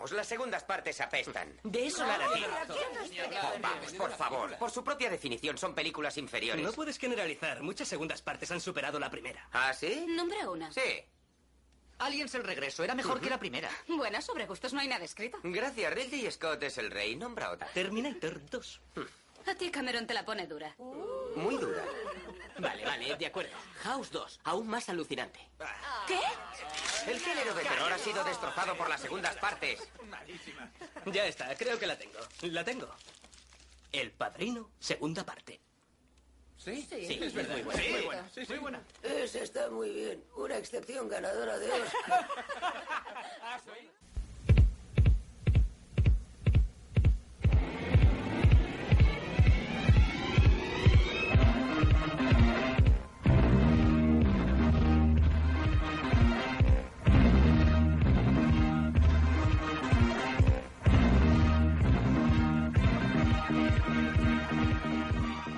Vamos, las segundas partes apestan. De eso la. Oh, vamos, por favor. Por su propia definición, son películas inferiores. No puedes generalizar. Muchas segundas partes han superado la primera. ¿Ah, sí? Nombra una. Sí. Aliens el regreso era mejor que la primera. Bueno, sobre gustos no hay nada escrito. Gracias, Ridley Scott es el rey. Nombra otra. Terminator 2. A ti Cameron te la pone dura. Muy dura. Vale, vale, de acuerdo. House 2, aún más alucinante. ¿Qué? El género de terror ha sido destrozado por las segundas partes. Ya está, creo que la tengo. La tengo. El Padrino, segunda parte. Sí, Sí, es verdad. muy Sí, buena. muy buena. Sí, muy buena. Esa está muy bien. Una excepción ganadora de Oscar.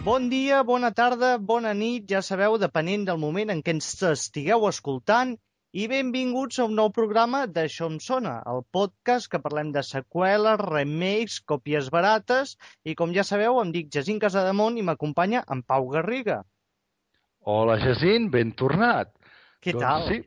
Bon dia, bona tarda, bona nit, ja sabeu, depenent del moment en què ens estigueu escoltant, i benvinguts a un nou programa d'Això em sona, el podcast que parlem de seqüeles, remakes, còpies barates, i com ja sabeu, em dic Jacint Casademont i m'acompanya en Pau Garriga. Hola, Jacint, ben tornat. Què doncs tal? Sí,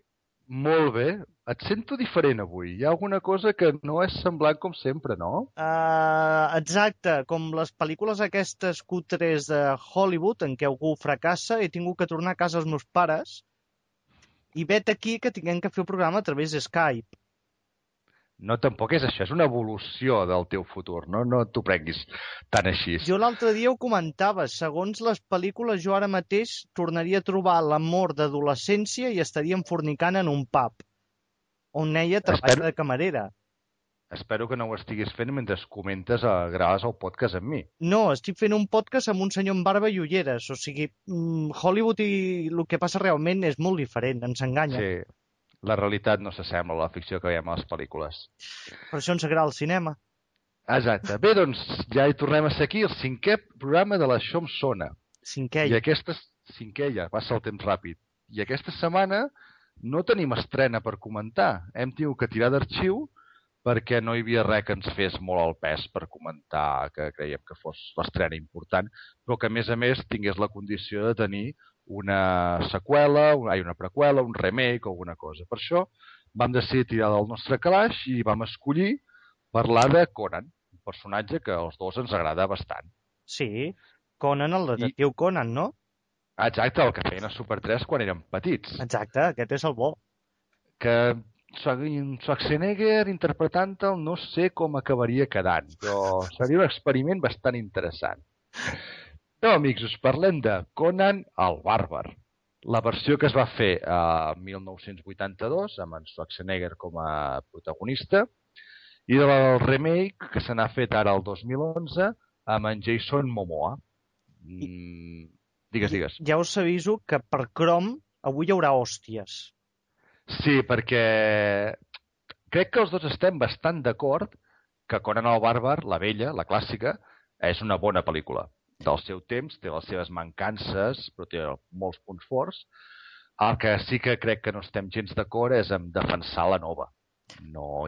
molt bé. Et sento diferent avui. Hi ha alguna cosa que no és semblant com sempre, no? Uh, exacte, com les pel·lícules aquestes cutres de Hollywood en què algú fracassa, he tingut que tornar a casa als meus pares i vet aquí que tinguem que fer el programa a través de Skype. No, tampoc és això. És una evolució del teu futur. No, no t'ho prenguis tan així. Jo l'altre dia ho comentava, segons les pel·lícules jo ara mateix tornaria a trobar l'amor d'adolescència i estaríem fornicant en un pub, on ella treballa Espero- de camarera. Espero que no ho estiguis fent mentre comentes, a, graves el podcast amb mi. No, estic fent un podcast amb un senyor amb barba i ulleres, o sigui, mm, Hollywood i el que passa realment és molt diferent, ens enganya. Sí, la realitat no s'assembla a la ficció que veiem a les pel·lícules. Per això ens agrada el cinema. Exacte. Bé, doncs ja hi tornem a ser aquí, el cinquè programa de la Això em sona. Cinquè. I aquesta... Cinquè ja, passa el temps ràpid. I aquesta setmana no tenim estrena per comentar. Hem tingut que tirar d'arxiu perquè no hi havia res que ens fes molt el pes per comentar que creiem que fos l'estrena important, però que a més a més tingués la condició de tenir una seqüela, una, ai, una preqüela, un remake o alguna cosa. Per això vam decidir tirar del nostre calaix i vam escollir parlar de Conan, un personatge que als dos ens agrada bastant. Sí, Conan, el detectiu I... Conan, no? Exacte, el que feien a Super 3 quan érem petits. Exacte, aquest és el bo. Que Schwar- Schwarzenegger interpretant-el no sé com acabaria quedant, però seria un experiment bastant interessant. No, amics, us parlem de Conan el Bàrbar. La versió que es va fer a 1982, amb en Schwarzenegger com a protagonista, i del remake que se n'ha fet ara el 2011 amb en Jason Momoa. Mm, digues, digues. Ja us aviso que per Chrome avui hi haurà hòsties. Sí, perquè crec que els dos estem bastant d'acord que Conan el Bàrbar, la vella, la clàssica, és una bona pel·lícula. Del seu temps, té les seves mancances, però té molts punts forts. El que sí que crec que no estem gens d'acord és en defensar la nova. No,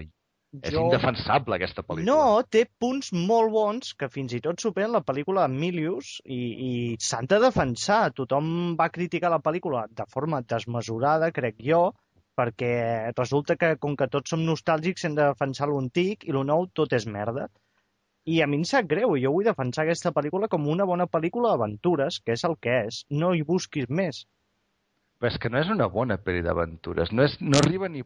és indefensable aquesta pel·lícula. No, té punts molt bons que fins i tot superen la pel·lícula Emilius i, i s'han de defensar. Tothom va criticar la pel·lícula de forma desmesurada, crec jo, perquè resulta que, com que tots som nostàlgics, hem de defensar l'antic i el nou tot és merda. I a mi em sap greu, jo vull defensar aquesta pel·lícula com una bona pel·lícula d'aventures, que és el que és. No hi busquis més. Però és que no és una bona pel·li d'aventures. No, és, no arriba ni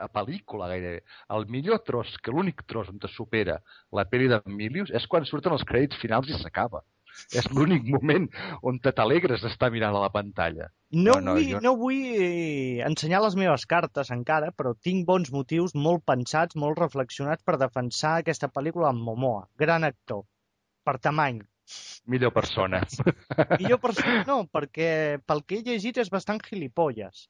a pel·lícula gairebé. El millor tros, que l'únic tros on te supera la pel·li d'Emilius és quan surten els crèdits finals i s'acaba. És l'únic moment on te t'alegres d'estar mirant a la pantalla. No, No, no, vull, jo- no vull eh, ensenyar les meves cartes encara, però tinc bons motius molt pensats, molt reflexionats per defensar aquesta pel·lícula amb Momoa. Gran actor. Per tamany. Millor persona. I jo per això no, perquè pel que he llegit és bastant gilipolles.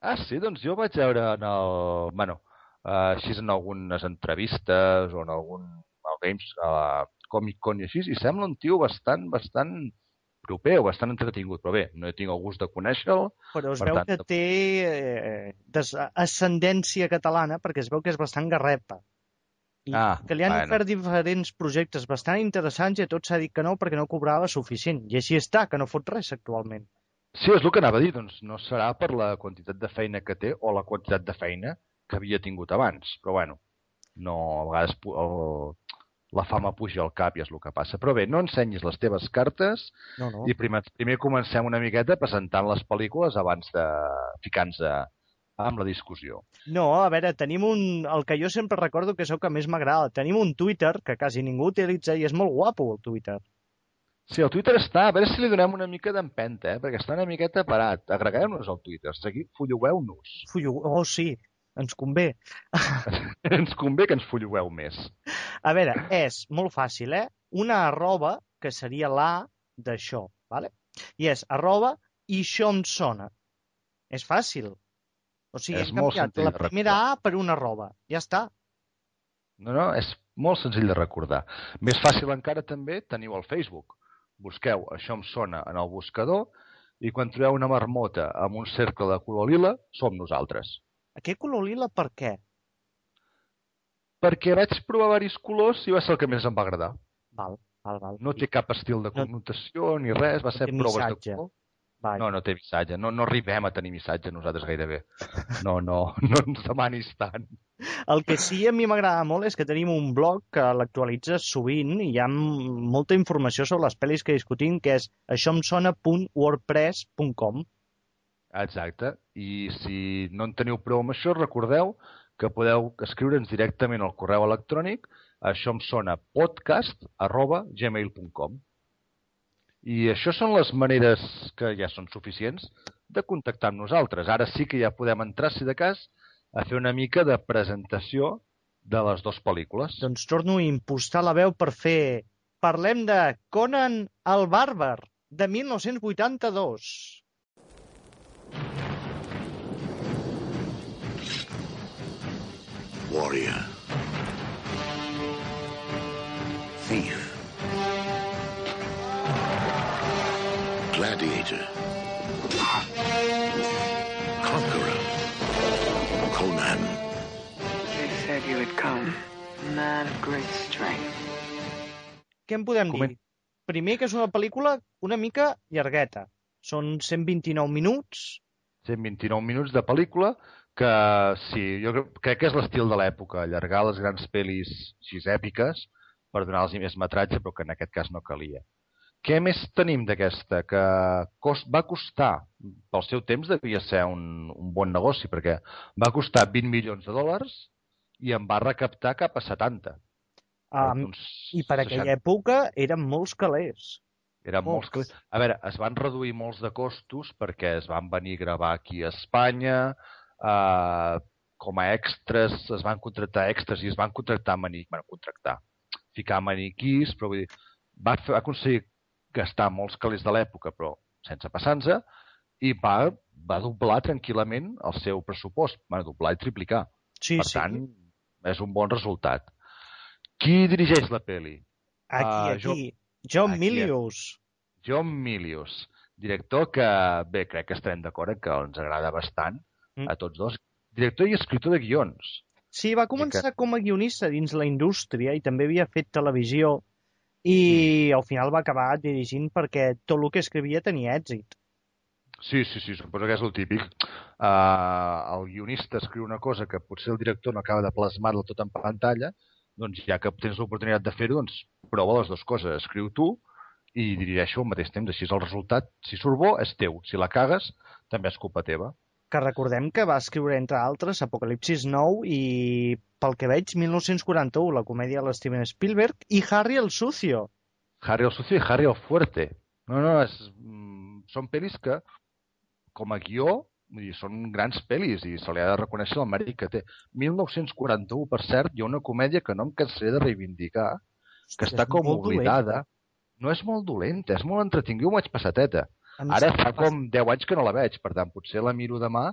Ah, sí? Doncs jo vaig veure en el... Bueno, uh, així en algunes entrevistes o en algun al Games, a la Comic Con i així, i sembla un tio bastant, bastant proper o bastant entretingut, però bé, no tinc el gust de conèixer-lo. Però es Per veu tant, que té eh, des- ascendència catalana perquè es veu que és bastant garrepa. I Ah, que li han bueno. ofert diferents projectes bastant interessants i a tots s'ha dit que no perquè no cobrava suficient. I així està, que no fot res actualment. Sí, és el que anava a dir, doncs no serà per la quantitat de feina que té o la quantitat de feina que havia tingut abans. Però bueno, no, a vegades el, la fama puja al cap i és el que passa. Però bé, no ensenyis les teves cartes No, no. i primer, primer comencem una miqueta presentant les pel·lícules abans de ficar-nos amb la discussió. No, a veure, tenim un... El que jo sempre recordo que és el que més m'agrada. Tenim un Twitter que quasi ningú utilitza i és molt guapo, el Twitter. Sí, el Twitter està, a veure si li donem una mica d'empenta, eh? perquè està una miqueta parat. Agregueu-nos al Twitter, segui, follueu-nos. Fullo... Oh, sí, ens convé. ens convé que ens follueu més. A veure, és molt fàcil, eh? Una arroba, que seria la d'això, ¿vale? i és arroba i això em sona. És fàcil. O sigui, És hem canviat la primera A per una arroba. Ja està. No, no, és molt senzill de recordar. Més fàcil encara també teniu el Facebook. Busqueu Això em sona en el buscador i quan trobeu una marmota amb un cercle de color lila, som nosaltres. Aquest color lila per què? Perquè vaig provar diversos colors i va ser el que més em va agradar. Val, val, val. No té cap estil de connotació ni res, va no ser proves de missatge. color. Vaja. No, no té missatge. No, no arribem a tenir missatge nosaltres gairebé. No, no, no ens demanis tant. El que sí a mi m'agrada molt és que tenim un blog que l'actualitzes sovint i hi ha molta informació sobre les pel·lis que discutim, que és aixòemsona.wordpress.com. Exacte. I si no en teniu prou amb això, recordeu que podeu escriure'ns directament al correu electrònic això em sona podcast arroba gmail.com i això són les maneres que ja són suficients de contactar amb nosaltres. Ara sí que ja podem entrar, si de cas, a fer una mica de presentació de les dues pel·lícules. Doncs torno a impostar la veu per fer... Parlem de Conan el Bàrbar, de 1982. Warrior. Gladiator. Conqueror. Conan. They said you would come. A man of great strength. Què en podem dir? Primer que és una pel·lícula una mica llargueta. Són 129 minuts. 129 minuts de pel·lícula que sí, jo crec, crec que és l'estil de l'època, allargar les grans pel·lis així èpiques per donar-los més metratge, però que en aquest cas no calia. Què més tenim d'aquesta? Que cost, va costar, pel seu temps devia ser un, un bon negoci, perquè va costar 20 milions de dòlars i en va recaptar cap a 70. Um, Uns I per aquella època eren molts calés. Eren molts calés. A veure, es van reduir molts de costos perquè es van venir a gravar aquí a Espanya, eh, com a extras, es van contractar extras i es van contractar maniquís, bueno, contractar, ficar maniquís, però vull dir, va aconseguir gastar molts calés de l'època, però sense passar-nos, i va, va doblar tranquil·lament el seu pressupost, va doblar i triplicar. Sí, per sí. tant, és un bon resultat. Qui dirigeix la peli? Aquí, Ah, aquí. Jo- John aquí, Milius. John Milius, director que, bé, crec que estarem d'acord que ens agrada bastant Mm. a tots dos. Director i escriptor de guions. Sí, va començar com a guionista dins la indústria i també havia fet televisió i al final va acabar dirigint perquè tot el que escrivia tenia èxit. Sí, sí, sí, suposo que és el típic. Uh, el guionista escriu una cosa que potser el director no acaba de plasmar del tot en pantalla, doncs ja que tens l'oportunitat de fer-ho, doncs prova les dues coses. Escriu tu i dirigeixo al mateix temps. Així el resultat, si surt bo, és teu. Si la cagues, també és culpa teva. Que recordem que va escriure, entre altres, Apocalipsis 9 i, pel que veig, 1941, la comèdia de l'Steven Spielberg, i Harry el Sucio. Harry el Sucio i Harry el Fuerte. No, no, és, mm, són pel·lis que, com a guió, vull dir, són grans pel·lis i se li ha de reconèixer el mèrit que té. 1941, per cert, hi ha una comèdia que no em cansaré de reivindicar, que Hòstia, està com oblidada. No és molt dolenta, és molt entretinguda, ho vaig passar teta. Em Ara fa com 10 anys que no la veig, per tant, potser la miro demà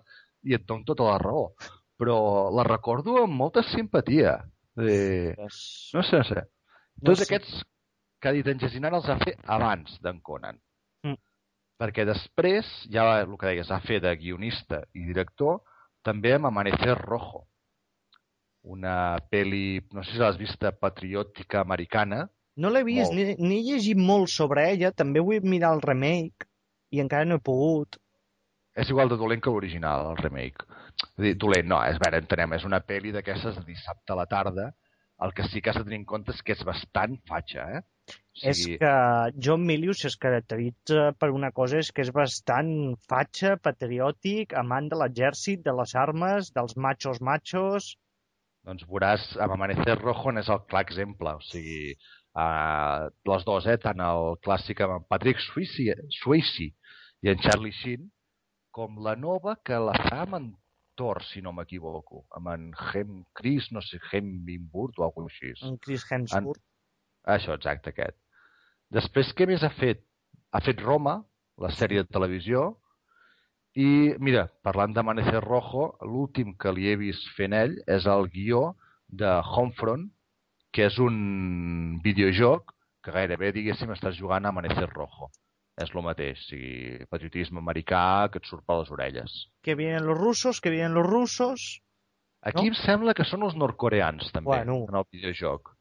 i et dono tota la raó. Però la recordo amb molta simpatia. Eh, no sé, no sé. No Tots sé. aquests que ha dit en Jesinan els ha fet abans d'en Conan. Mm. Perquè després, ja el que deies, ha fet de guionista i director també amb Amanecer Rojo. una peli, no sé si l'has vista, patriòtica americana. No l'he vist, Molt. ni- n'he llegit molt sobre ella, també vull mirar el remake i encara no he pogut. És igual de dolent que l'original, el remake. És dir, dolent, no, és, veure, entenem, és una peli d'aquestes de dissabte a la tarda, el que sí que has de tenir en compte és que és bastant fatxa, eh? O És que John Milius es caracteritza per una cosa, és que és bastant fatxa, patriòtic, amant de l'exèrcit, de les armes, dels machos machos... doncs veuràs, amb Amanecer Rojo n'és el clar exemple. O sigui, uh, les dues, eh? tant el clàssic amb en Patrick Swayze, Swayze i en Charlie Sheen, com la nova que la fa amb en Thor, si no m'equivoco, amb en Hem Chris, no sé, Hemsworth o alguna cosa així. En Chris Hemsworth. Això, exacte, aquest. Després, què més ha fet? Ha fet Roma, la sèrie de televisió, i, mira, parlant d'Amanecer Rojo, l'últim que li he vist fent ell és el guió de Homefront, que és un videojoc que gairebé, diguéssim, estàs jugant a Amanecer Rojo. És el mateix, o sigui, patriotisme americà que et surt per les orelles. Que vienen los rusos, que vienen los rusos... Aquí No? em sembla que són els nord-coreans, també, Bueno. en el videojoc.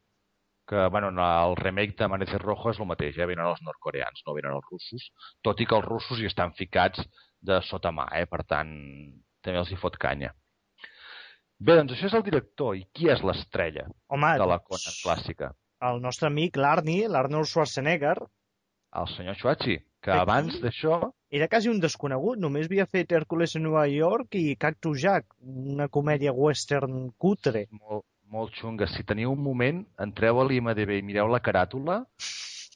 Que, bueno, en el remake d'Amanecer Rojo és el mateix, ja venen els nord-coreans, no venen els russos, tot i que els russos hi estan ficats de sota mà, eh? per tant, també els hi fot canya. Bé, doncs això és el director. I qui és l'estrella de la doncs, Conan clàssica? el nostre amic l'Arnie, l'Arnold Schwarzenegger, El senyor Schwarzi, que Aquí? abans d'això era quasi un desconegut, només havia fet Hércules en Nova York i Cactus Jack, una comèdia western cutre. molt, molt xunga. Si teniu un moment, entreu a l'IMDB i mireu la caràtula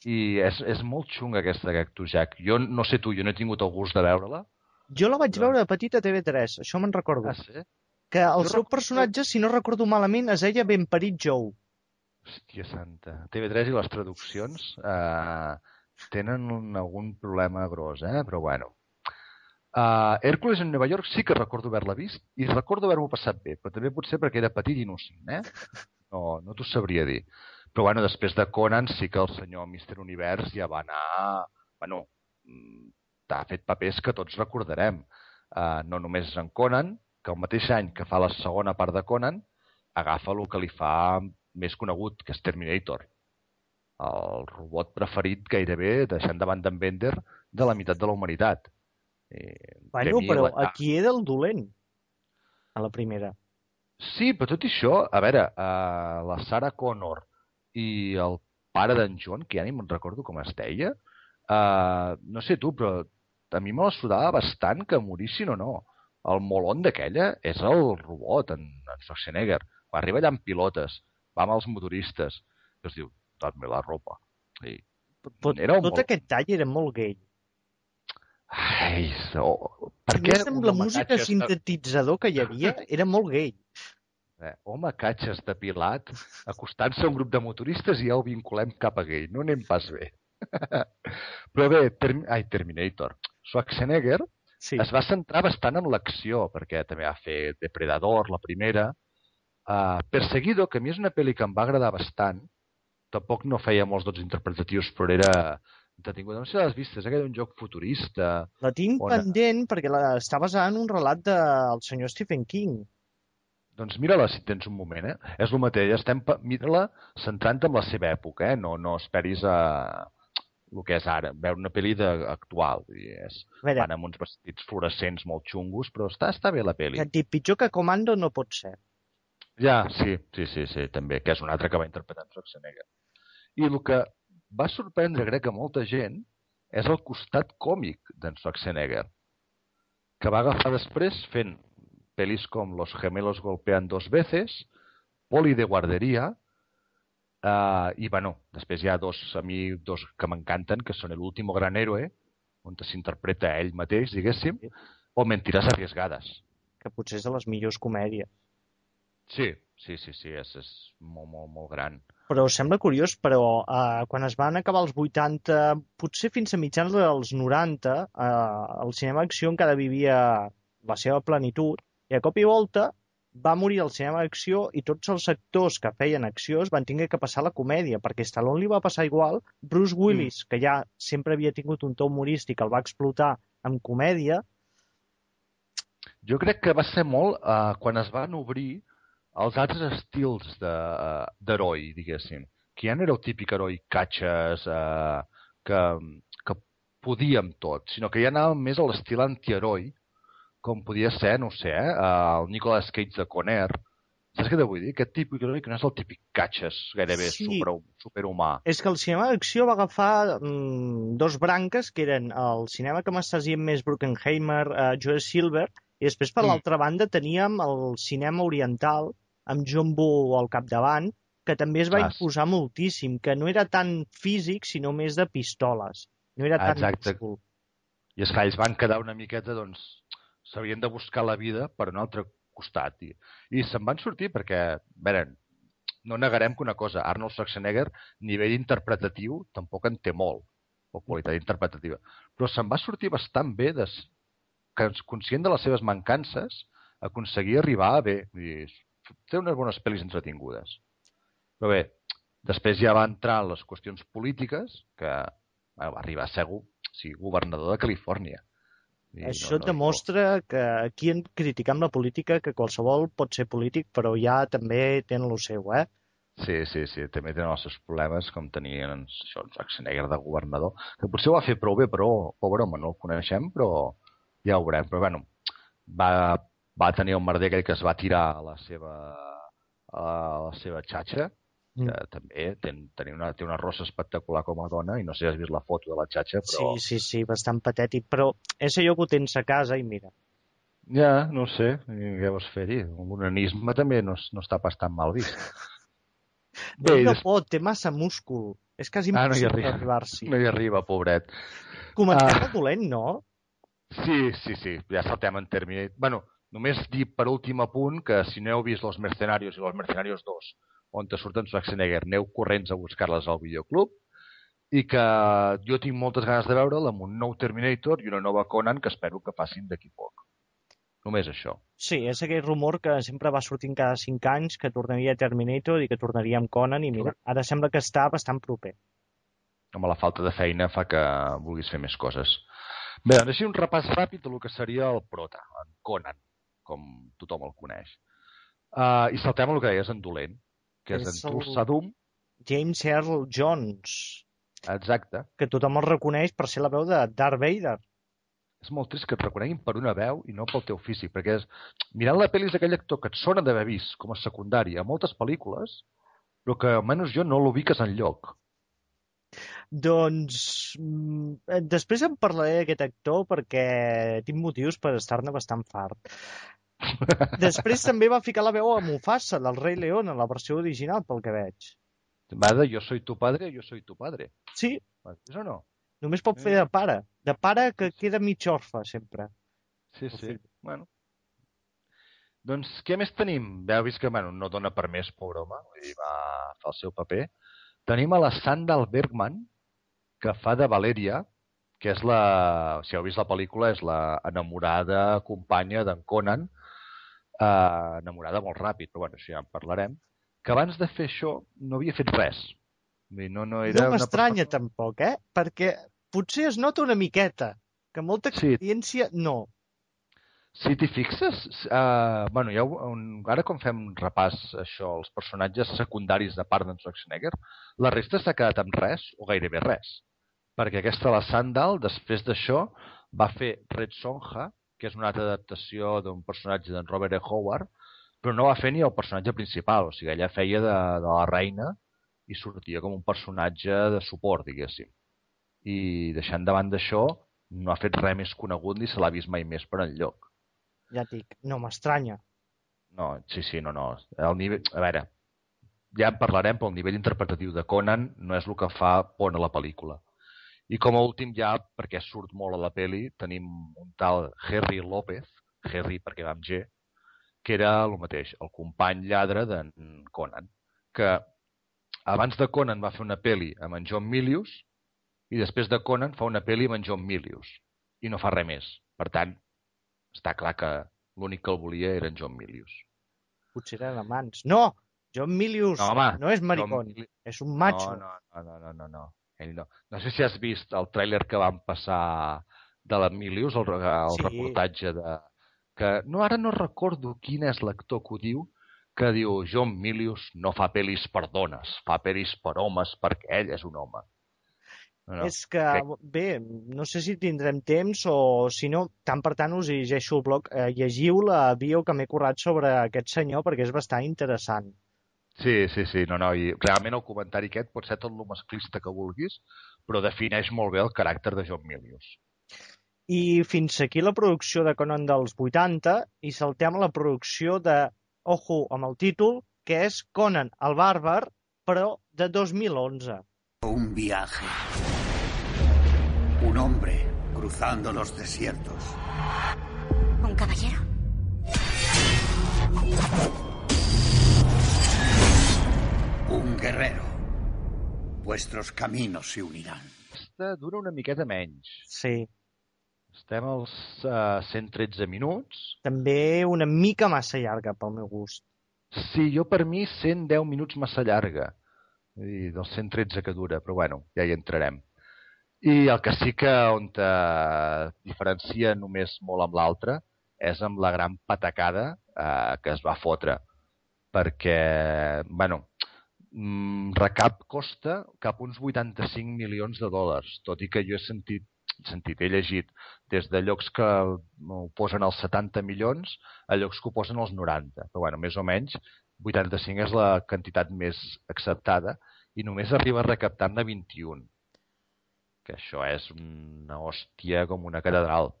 i és, és molt xunga aquesta Cactus Jack. Jo no sé tu, jo no he tingut el gust de veure-la. Jo la vaig No. veure de petit a TV3, això me'n recordo. Ah, sí? Que el Jo seu personatge, si no recordo malament, es deia Ben Parit Joe. Hòstia santa. TV3 i les traduccions eh, tenen un, algun problema gros, eh? Però bueno. Uh, Hércules en Nova York sí que recordo haver-la vist i recordo haver-m'ho passat bé, però també potser perquè era petit i innocent, eh? No, no t'ho sabria dir. Però bueno, després de Conan sí que el senyor Mister Univers ja va anar... Bueno, mm, t'ha fet papers que tots recordarem. Uh, no només en Conan, que el mateix any que fa la segona part de Conan, agafa el que li fa més conegut, que és Terminator. El robot preferit gairebé, deixant de banda en Bender, de la meitat de la humanitat. Eh, Bueno, Demi però Lovato. aquí era el dolent, a la primera. Sí, però tot i això, a veure, uh, la Sarah Connor i el pare d'en John, que ja ni me'n recordo com es deia, uh, no sé tu, però a mi me la sudava bastant que morissin o no. El molon d'aquella és el robot, en, en Schwarzenegger. Va arribar allà amb pilotes, va amb els motoristes, i es diu, dot-me la ropa. I, Tot, Era tot molt- aquest tall era molt gay. ai, oh, per què més amb la música catxes de- sintetitzador que hi havia, era molt gay. Eh, home catxes depilat, acostant-se a un grup de motoristes i ja ho vinculem cap a gay. No anem pas bé. Però bé, term... ai, Terminator. Schwarzenegger Sí. es va centrar bastant en l'acció, perquè també va fer Depredador, la primera. Uh, Perseguido, que a mi és una pel·li que em va agradar bastant, tampoc no feia molts dots interpretatius, però era entretingut. No sé si l'has vist, és aquell un joc futurista. La tinc On- pendent perquè la, està basada en un relat del senyor Stephen King. Doncs mira-la si tens un moment, eh? És el mateix, estem pa- mira-la centrant en la seva època, eh? No, no esperis a el que és ara, veure una pel·li de, actual. Dir, és, van amb uns vestits fluorescents molt xungos, però està, està bé la pel·li. et dic, pitjor que Comando no pot ser. Ja, sí, sí, sí, sí, també, que és un altre que va interpretar en Schwarzenegger. I el que va sorprendre, crec, a molta gent és el costat còmic d'en Schwarzenegger, que va agafar després fent pel·lis com Los gemelos golpean dos veces, Poli de guarderia, uh, i, bueno, després hi ha dos, a mi, dos que m'encanten, que són El último gran héroe, on s'interpreta ell mateix, diguéssim, o Mentiras arriesgades. Que potser és de les millors comèdies. Sí, sí, sí, sí, és, és molt, molt, molt gran. Però sembla curiós, però eh, quan es van acabar els 80, potser fins a mitjans dels 90, eh, el cinema d'acció encara vivia la seva plenitud, i a cop i volta va morir el cinema d'acció i tots els actors que feien acció es van tinguer que passar a la comèdia, perquè Stallone li va passar igual, Bruce Willis, que ja sempre havia tingut un to humorístic, el va explotar amb comèdia, Jo crec que va ser molt eh, quan es van obrir els altres estils de- d'heroi, diguéssim, que ja no era el típic heroi catxes eh, que, que podíem tot, sinó que ja anàvem més a l'estil antiheroi, com podia ser, no sé, eh, el Nicolas Cage de Conair. Saps què te vull dir? Aquest típic heroi que no és el típic catxes gairebé Sí. super, superhumà. És que el cinema d'acció va agafar mm, dos branques, que eren el cinema que m'estàs dient més Bruckenheimer, uh, Joel Silver, i després, per Mm. l'altra banda, teníem el cinema oriental, amb John Woo al capdavant, que també es va Ah, sí. imposar moltíssim, que no era tan físic, sinó més de pistoles. No era tan Exacte. I és que ells van quedar una miqueta, doncs, s'havien de buscar la vida per un altre costat. I, i se'n van sortir perquè, a veure, no negarem que una cosa, Arnold Schwarzenegger, nivell interpretatiu, tampoc en té molt, o qualitat interpretativa, però se'n va sortir bastant bé, des, que, conscient de les seves mancances, aconseguir arribar a bé, dir, fer unes bones pel·lis entretingudes. Però bé, després ja va entrar en les qüestions polítiques, que bueno, va arribar a ser sí, governador de Califòrnia. I Això et demostra que aquí en criticam la política, que qualsevol pot ser polític, però ja també tenen el seu, eh? Sí, sí, sí, també tenen els seus problemes, com tenien això, en Schwarzenegger de governador, que potser ho va fer prou bé, però, pobre home, no el coneixem, però ja ho veurem. Però, bueno, va, va tenir el merder aquell que es va tirar a la seva, a la seva xatxa, que Mm. també ten, tenia una, té una rossa espectacular com a dona, i no sé si has vist la foto de la xatxa, però... Sí, sí, sí, bastant patètic, però és allò que ho tens a casa i mira. Ja, no sé, què vols fer-hi? L'onanisme també no, no està pas tan mal vist. Bé, no des- pot, té massa múscul. És quasi Ah, no hi impossible arriba. arribar-s'hi. No hi arriba, pobret. Comencem Ah. dolent, no? Sí, sí, sí, ja saltem en Terminator. Bueno, només dir per últim apunt que si no heu vist Los Mercenarios i Los Mercenarios 2, on te surten Schwarzenegger, aneu corrents a buscar-les al videoclub, i que jo tinc moltes ganes de veure'l amb un nou Terminator i una nova Conan que espero que facin d'aquí poc. Només això. Sí, és aquell rumor que sempre va sortint cada 5 anys que tornaria Terminator i que tornaria amb Conan i mira, ara sembla que està bastant proper. Amb la falta de feina fa que vulguis fer més coses. Bé, doncs així un repàs ràpid del que seria el prota, en Conan, com tothom el coneix. Uh, I saltem el que deies en dolent, que és, És en el- Doom, James Earl Jones, exacte. que tothom el reconeix per ser la veu de Darth Vader. És molt trist que et reconeguin per una veu i no pel teu físic, perquè és, mirant la pel·li és aquell actor que et sona d'haver vist com a secundari a moltes pel·lícules, però que almenys jo no l'ubiques en lloc. Doncs mm, eh, després en parlaré d'aquest actor perquè tinc motius per estar-ne bastant fart. Després també va ficar la veu a Mufasa, del Rei León, en la versió original, pel que veig. Va de jo soy tu padre, jo soy tu padre. Sí, És o no? només pot fer de pare. De pare que queda mig orfe, sempre. Sí, sí. fill. Bueno. Doncs què més tenim? Heu vist que bueno, no dona per més, pobre home. Vull dir, va fer el seu paper. Tenim a la Sandal Bergman, que fa de Valeria, que és la... Si heu vist la pel·lícula, és la enamorada companya d'en Conan, eh, enamorada molt ràpid, però bueno, això ja en parlarem, que abans de fer això no havia fet res. No, no era No m'estranya tampoc, eh? Perquè potser es nota una miqueta, que molta Sí. experiència no. Si t'hi fixes, uh, bueno, ja, un, ara quan fem un repàs això, els personatges secundaris de part d'en Schwarzenegger, la resta s'ha quedat amb res, o gairebé res. Perquè aquesta, la Sandal, després d'això, va fer Red Sonja, que és una altra adaptació d'un personatge d'en Robert E. Howard, però no va fer ni el personatge principal, o sigui, ella feia de, de la reina i sortia com un personatge de suport, diguéssim. I deixant davant d'això, no ha fet res més conegut ni se l'ha vist mai més per enlloc. Ja et dic, no m'estranya. No, sí, sí, no, no. El nivell, a veure, ja en parlarem, però el nivell interpretatiu de Conan no és el que fa bona la pel·lícula. I com a últim ja, perquè surt molt a la peli, tenim un tal Harry López, Harry perquè va amb G, que era el mateix, el company lladre d'en Conan, que abans de Conan va fer una peli amb en John Milius i després de Conan fa una peli amb en John Milius i no fa res més. Per tant, està clar que l'únic que el volia era en John Milius. Potser eren amants. No! John Milius No, home, no és maricón, John és un macho. No, no, no, no, no, no. No. No sé si has vist el tràiler que van passar de la Milius, el, el Sí. reportatge de... Que, no, ara no recordo quin és l'actor que ho diu, que diu John Milius no fa pel·lis per dones, fa pel·lis per homes perquè ell és un home. No, no. És que, crec- bé, no sé si tindrem temps o, si no, tant per tant us llegeixo el blog. Eh, llegiu la bio que m'he currat sobre aquest senyor perquè és bastant interessant. Sí, sí, sí, no, no, i realment el comentari aquest pot ser tot el masclista que vulguis, però defineix molt bé el caràcter de John Milius. I fins aquí la producció de Conan dels 80 i saltem a la producció de, ojo, amb el títol, que és Conan el Bàrbar, però de 2011. Un viaje. Un hombre cruzando los desiertos. ¿Un caballero? Un guerrero. Vuestros caminos se unirán. Aquesta dura una miqueta menys. Sí. Estem als uh, 113 minuts. També una mica massa llarga pel meu gust. Sí, jo per mi 110 minuts massa llarga. Vull dir, dels 113 que dura, però bueno, ja hi entrarem. I el que sí que on te diferencia només molt amb l'altre és amb la gran patacada eh, que es va fotre. Perquè, bueno, recap costa cap uns 85 milions de dòlars, tot i que jo he sentit, sentit he llegit des de llocs que ho posen als 70 milions a llocs que ho posen als 90. Però, bueno, més o menys, 85 és la quantitat més acceptada i només arriba a recaptar-ne 21. Que això és una hòstia com una catedral.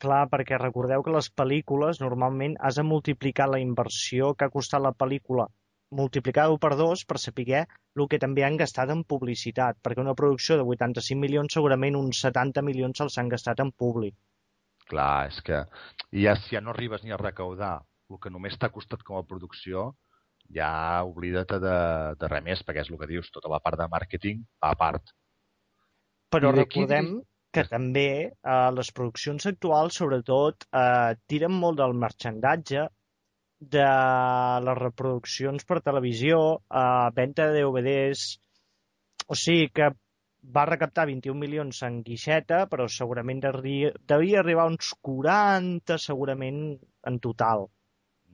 Clar, perquè recordeu que les pel·lícules normalment has de multiplicar la inversió que ha costat la pel·lícula multiplicar-ho per dos per saber el que també han gastat en publicitat, perquè una producció de 85 milions segurament uns 70 milions se'ls han gastat en públic. Clar, és que ja, si ja no arribes ni a recaudar el que només t'ha costat com a producció, ja oblida't de, de res més, perquè és el que dius, tota la part de màrqueting a part. Però recordem que també eh, les produccions actuals, sobretot, eh, tiren molt del marxandatge, de les reproduccions per televisió, eh, venda de DVDs... O sigui que va recaptar 21 milions en guixeta, però segurament devia arribar a uns 40 segurament en total.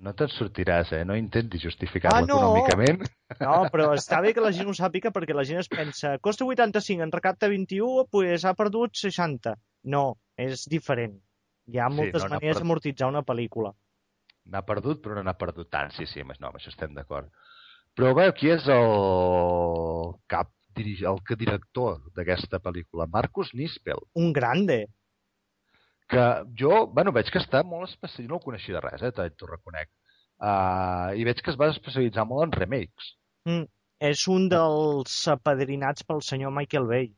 No te'n sortiràs, eh? No intentis justificar-ho Ah, no! econòmicament. No, però està bé que la gent ho sàpiga perquè la gent es pensa costa 85, en recapta 21, pues ha perdut 60. No, és diferent. Hi ha Sí, moltes no, n'ha maneres d'amortitzar una pel·lícula. N'ha perdut, però no n'ha perdut tant. Sí, sí, amb- no, amb això estem d'acord. Però bé, qui és el cap, el que director d'aquesta pel·lícula? Marcus Nispel. Un grande. que jo, bueno, veig que està molt especialitzat, no el coneixia de res, eh, t'ho reconec, uh, i veig que es va especialitzar molt en remakes. Mm. És un dels apadrinats pel senyor Michael Bay.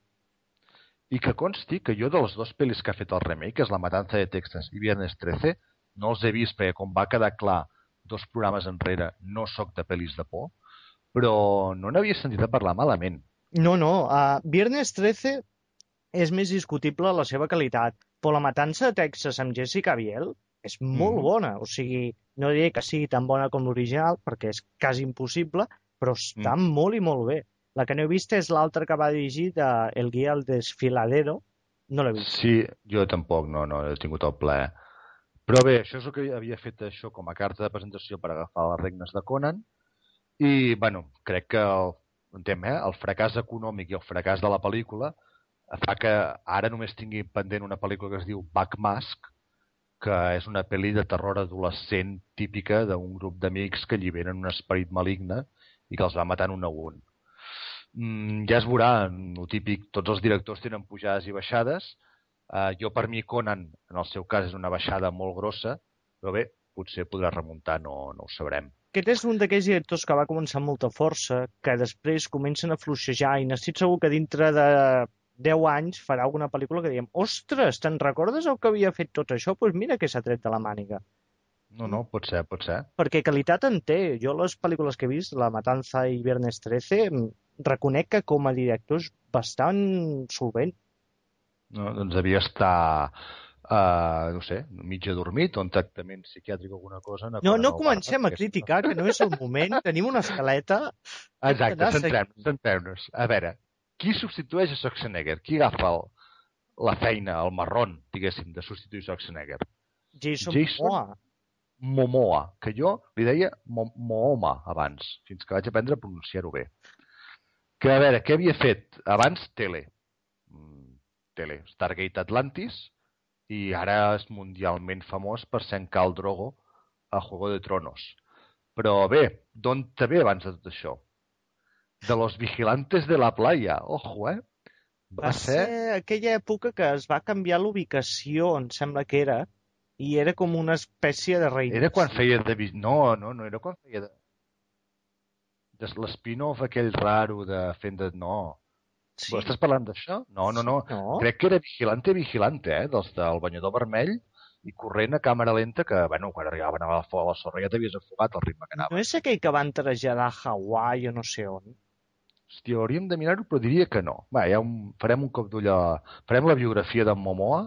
I que consti que jo de les dues pel·lis que ha fet el remake, que és La matanza de Texas i Viernes 13, no els he vist perquè, com va quedar clar dos programes enrere, no sóc de pel·lis de por, però no n'havia sentit a parlar malament. No, no, uh, Viernes 13 és més discutible la seva qualitat, però la matança de Texas amb Jessica Biel és molt Mhm. bona. O sigui, no diré que sigui tan bona com l'original, perquè és quasi impossible, però està Mm. molt i molt bé. La que no he vist és l'altra que va dirigir de El guia al desfiladero. No l'he vist. Sí, jo tampoc, no, no he tingut el plaer. Però bé, això és el que havia fet això com a carta de presentació per agafar les regnes de Conan i, bueno, crec que el, entenc, eh, el fracàs econòmic i el fracàs de la pel·lícula fa que ara només tingui pendent una pel·lícula que es diu Backmask, que és una pel·li de terror adolescent típica d'un grup d'amics que alliberen un esperit maligne i que els va matant un a un. Mm, ja es veurà, el típic, tots els directors tenen pujades i baixades. Uh, jo, per mi, Conan, en el seu cas, és una baixada molt grossa, però bé, potser podrà remuntar, no, no ho sabrem. Aquest és un d'aquells directors que va començar amb molta força, que després comencen a fluixejar i n'estic segur que dintre de 10 anys farà alguna pel·lícula que diem ostres, te'n recordes el que havia fet tot això? Doncs pues mira que s'ha tret de la màniga. No, no, pot ser, pot ser. Perquè qualitat en té. Jo les pel·lícules que he vist, La Matanza i Viernes 13, m, reconec que com a director és bastant solvent. No, doncs devia estar, uh, no sé, mig adormit o en tractament psiquiàtric o alguna cosa. No, no comencem a criticar, que no és el moment. Tenim una escaleta. Exacte, centrem-nos, centrem-nos. A veure, qui substitueix a Schwarzenegger? Qui agafa el, la feina, el marrón, diguéssim, de substituir Schwarzenegger? Jason, Jason? Momoa. Momoa, que jo li deia Mo Mooma abans, fins que vaig aprendre a pronunciar-ho bé. Que, a veure, què havia fet? Abans, tele. Tele. Stargate Atlantis, i ara és mundialment famós per ser en Cal Drogo a Juego de Tronos. Però bé, d'on te ve abans de tot això? De los vigilantes de la playa. Ojo, eh? Va ser aquella època que es va canviar l'ubicació, em sembla que era, i era com una espècie de rei. Era quan feia de... No, no, no era quan feia de... de l'espin-off aquell raro de fent de... No. Sí. Però estàs parlant d'això? No, no, no, No? Crec que era Vigilante Vigilante, eh? Dels del banyador vermell i corrent a càmera lenta que, bueno, quan arribaven a la, a la sorra ja t'havies afogat el ritme que anava. No és aquell que van traslladar a Hawaii o no sé on? Hòstia, hauríem de mirar-ho, però diria que no. Va, ja un, farem un cop d'ull a... Farem la biografia d'en Momoa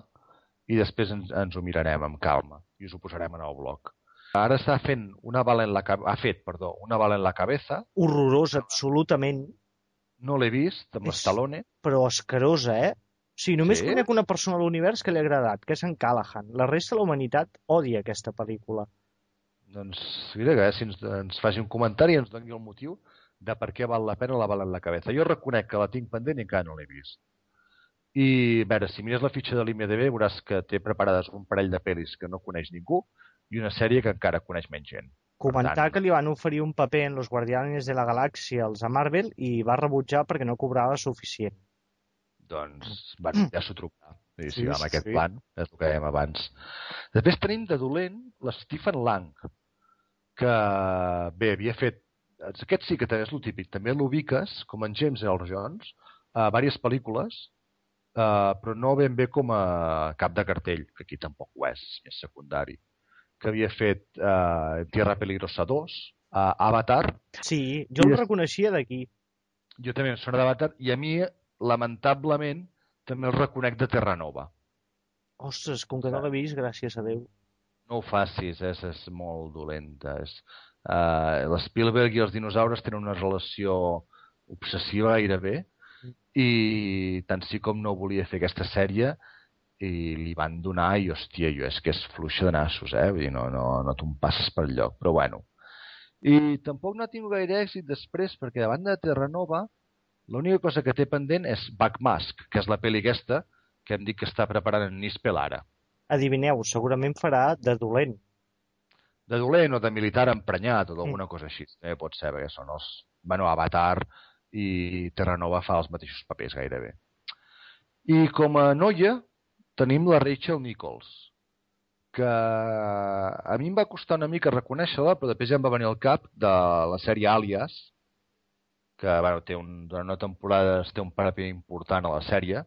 i després ens, ens ho mirarem amb calma i us ho posarem en el blog. Ara està fent una bala en la. Ha fet, perdó, una bala en la cabeza. Horrorós, absolutament, No l'he vist, amb És- l'Stallone. però escarosa, eh? O sigui, només Sí? conec una persona a l'univers que li ha agradat, que és en Callahan. La resta de la humanitat odia aquesta pel·lícula. Doncs, mira, que si ens, ens faci un comentari i ens doni el motiu de per què val la pena la bala en la cabeza. Jo reconec que la tinc pendent i encara no l'he vist. I, a veure, si mires la fitxa de l'IMDB veuràs que té preparades un parell de pel·lis que no coneix ningú i una sèrie que encara coneix menys gent. Comentar tant- que li van oferir un paper en Los Guardianes de la Galàxia als a Marvel i va rebutjar perquè no cobrava suficient. Doncs, bueno, ja s'ho trobarà. Sí, sí, Sí, amb aquest sí. plan, és el que dèiem abans. Després tenim de dolent l'Stephen Lang, que, bé, havia fet... Aquest sí que també és lo típic. També l'ubiques, com en James Earl Jones, a diverses pel·lícules, eh, però no ben bé com a cap de cartell, que aquí tampoc ho és, és secundari. Que havia fet eh, Tierra Peligrosa 2, eh, Avatar, Sí, jo el és- reconeixia d'aquí. jo també em sona d'Avatar, i a mi, lamentablement, també el reconec de Terranova. Ostres, com que no l'he vist, gràcies a Déu. No ho facis, és, és molt dolenta. És, uh, L'Spielberg i els dinosaures tenen una relació obsessiva gairebé i tant sí com no volia fer aquesta sèrie i li van donar i, hòstia, jo és que és fluixa de nassos, eh? Vull dir, no, no, no te'n passes per lloc, però bueno. I tampoc no ha tingut gaire èxit després, perquè davant de Terranova l'única cosa que té pendent és Backmask, que és la pel·li aquesta que hem dit que està preparant en Nispel ara. Adivineu, segurament farà de dolent. de dolent o de militar emprenyat o d'alguna cosa així. També pot ser, perquè són els... Bueno, Avatar i Terranova fa els mateixos papers gairebé. I com a noia tenim la Rachel Nichols, que a mi em va costar una mica reconèixer-la, però després ja em va venir al cap de la sèrie Alias, que bueno, té un, durant una temporada té un paper important a la sèrie,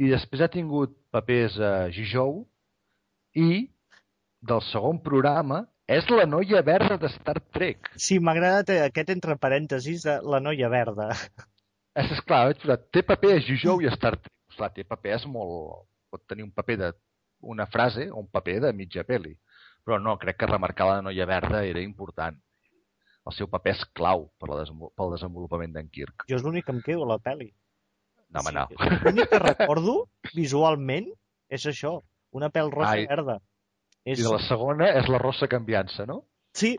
i després ha tingut papers a Gijou, i del segon programa és la noia verda de Star Trek. Sí, m'ha agradat aquest entre parèntesis de la noia verda. És, esclar, vaig posar, té paper a Gijou i a Star Trek. Esclar, té paper és molt... Pot tenir un paper de una frase o un paper de mitja pel·li. Però no, crec que remarcar la noia verda era important. El seu paper és clau per la desenvol pel desenvolupament d'en Kirk. Jo és l'únic que em quedo a la pel·li. No, home, no. L'únic que recordo visualment és això, una pèl rosa Ai. verda. És... I de la segona és la rossa canviança, no? Sí,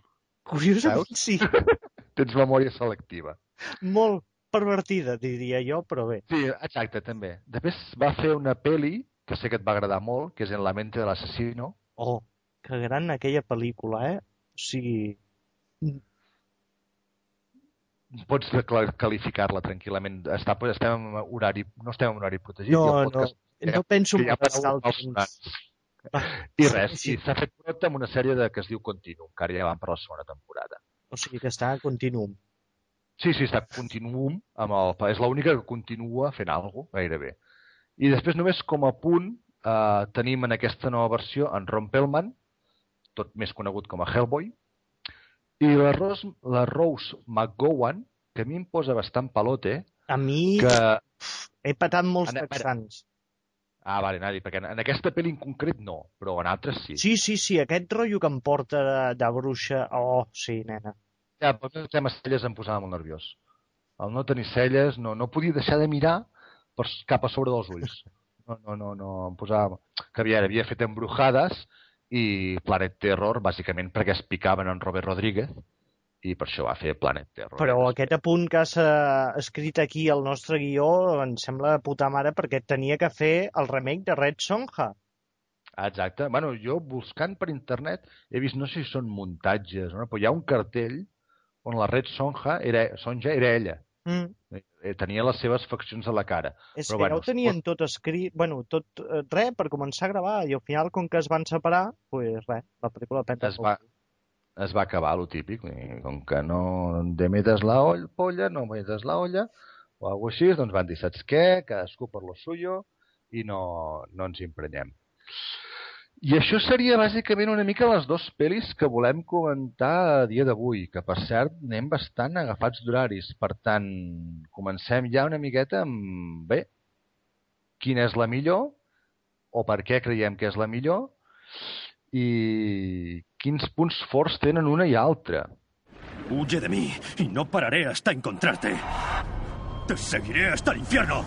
curiosament Veus? sí. Tens memòria selectiva. Molt pervertida, diria jo, però bé. Sí, exacte, també. Després va fer una peli que sé que et va agradar molt, que és En la mente de l'assassino. Oh, que gran aquella pel·lícula, eh? O sigui, Pots qualificar-la tranquil·lament. Està, estem en horari, no estem en horari protegit. no, no, podcast, no penso que ja malgastar el temps. I res, i s'ha fet prop amb una sèrie de, que es diu Continuum, que ara ja van per la segona temporada. O sigui que està a continuum. Sí, sí, està Continuum, amb el, és l'única que continua fent alguna cosa, gairebé. I després només com a punt eh, tenim en aquesta nova versió en Ron Pellman, tot més conegut com a Hellboy, i la Rose, la Rose McGowan, que a mi em posa bastant palote, A mi que... he patat molts Ana- texans. Ah, vale, Nadi, perquè en, en aquesta pel·li en concret no, però en altres sí. Sí, sí, sí, aquest rotllo que em porta de, de bruixa... Oh, sí, nena. Ja, però el tema celles em posava molt nerviós. El no tenir celles, no, no podia deixar de mirar per, cap a sobre dels ulls. No, no, no, no, em posava... Que havia, havia fet embrujades i Planet Terror, bàsicament perquè es picaven en Robert Rodríguez, i per això va fer Planet Terror. Però aquest apunt que has eh, escrit aquí al nostre guió em sembla de puta mare perquè tenia que fer el remake de Red Sonja. Exacte. Bueno, jo buscant per internet he vist, no sé si són muntatges, no? però hi ha un cartell on la Red Sonja era, Sonja era ella. Mm. Eh, Tenia les seves faccions a la cara. És Però, que bueno, ja ho tenien tot escrit, bueno, tot, eh, res, per començar a gravar, i al final, com que es van separar, pues res, la pel·lícula peta. es va, es va acabar lo típic. I com que no te metes la olla, polla, no metes la olla, o alguna així, doncs van dir, saps què? Cadascú per lo suyo i no, no ens imprenyem. I això seria bàsicament una mica les dues pel·lis que volem comentar a dia d'avui, que per cert anem bastant agafats d'horaris. Per tant, comencem ja una miqueta amb, bé, quina és la millor, o per què creiem que és la millor, i quins punts forts tenen una i altra. Huye de mí y no pararé hasta encontrarte. Te seguiré hasta el infierno.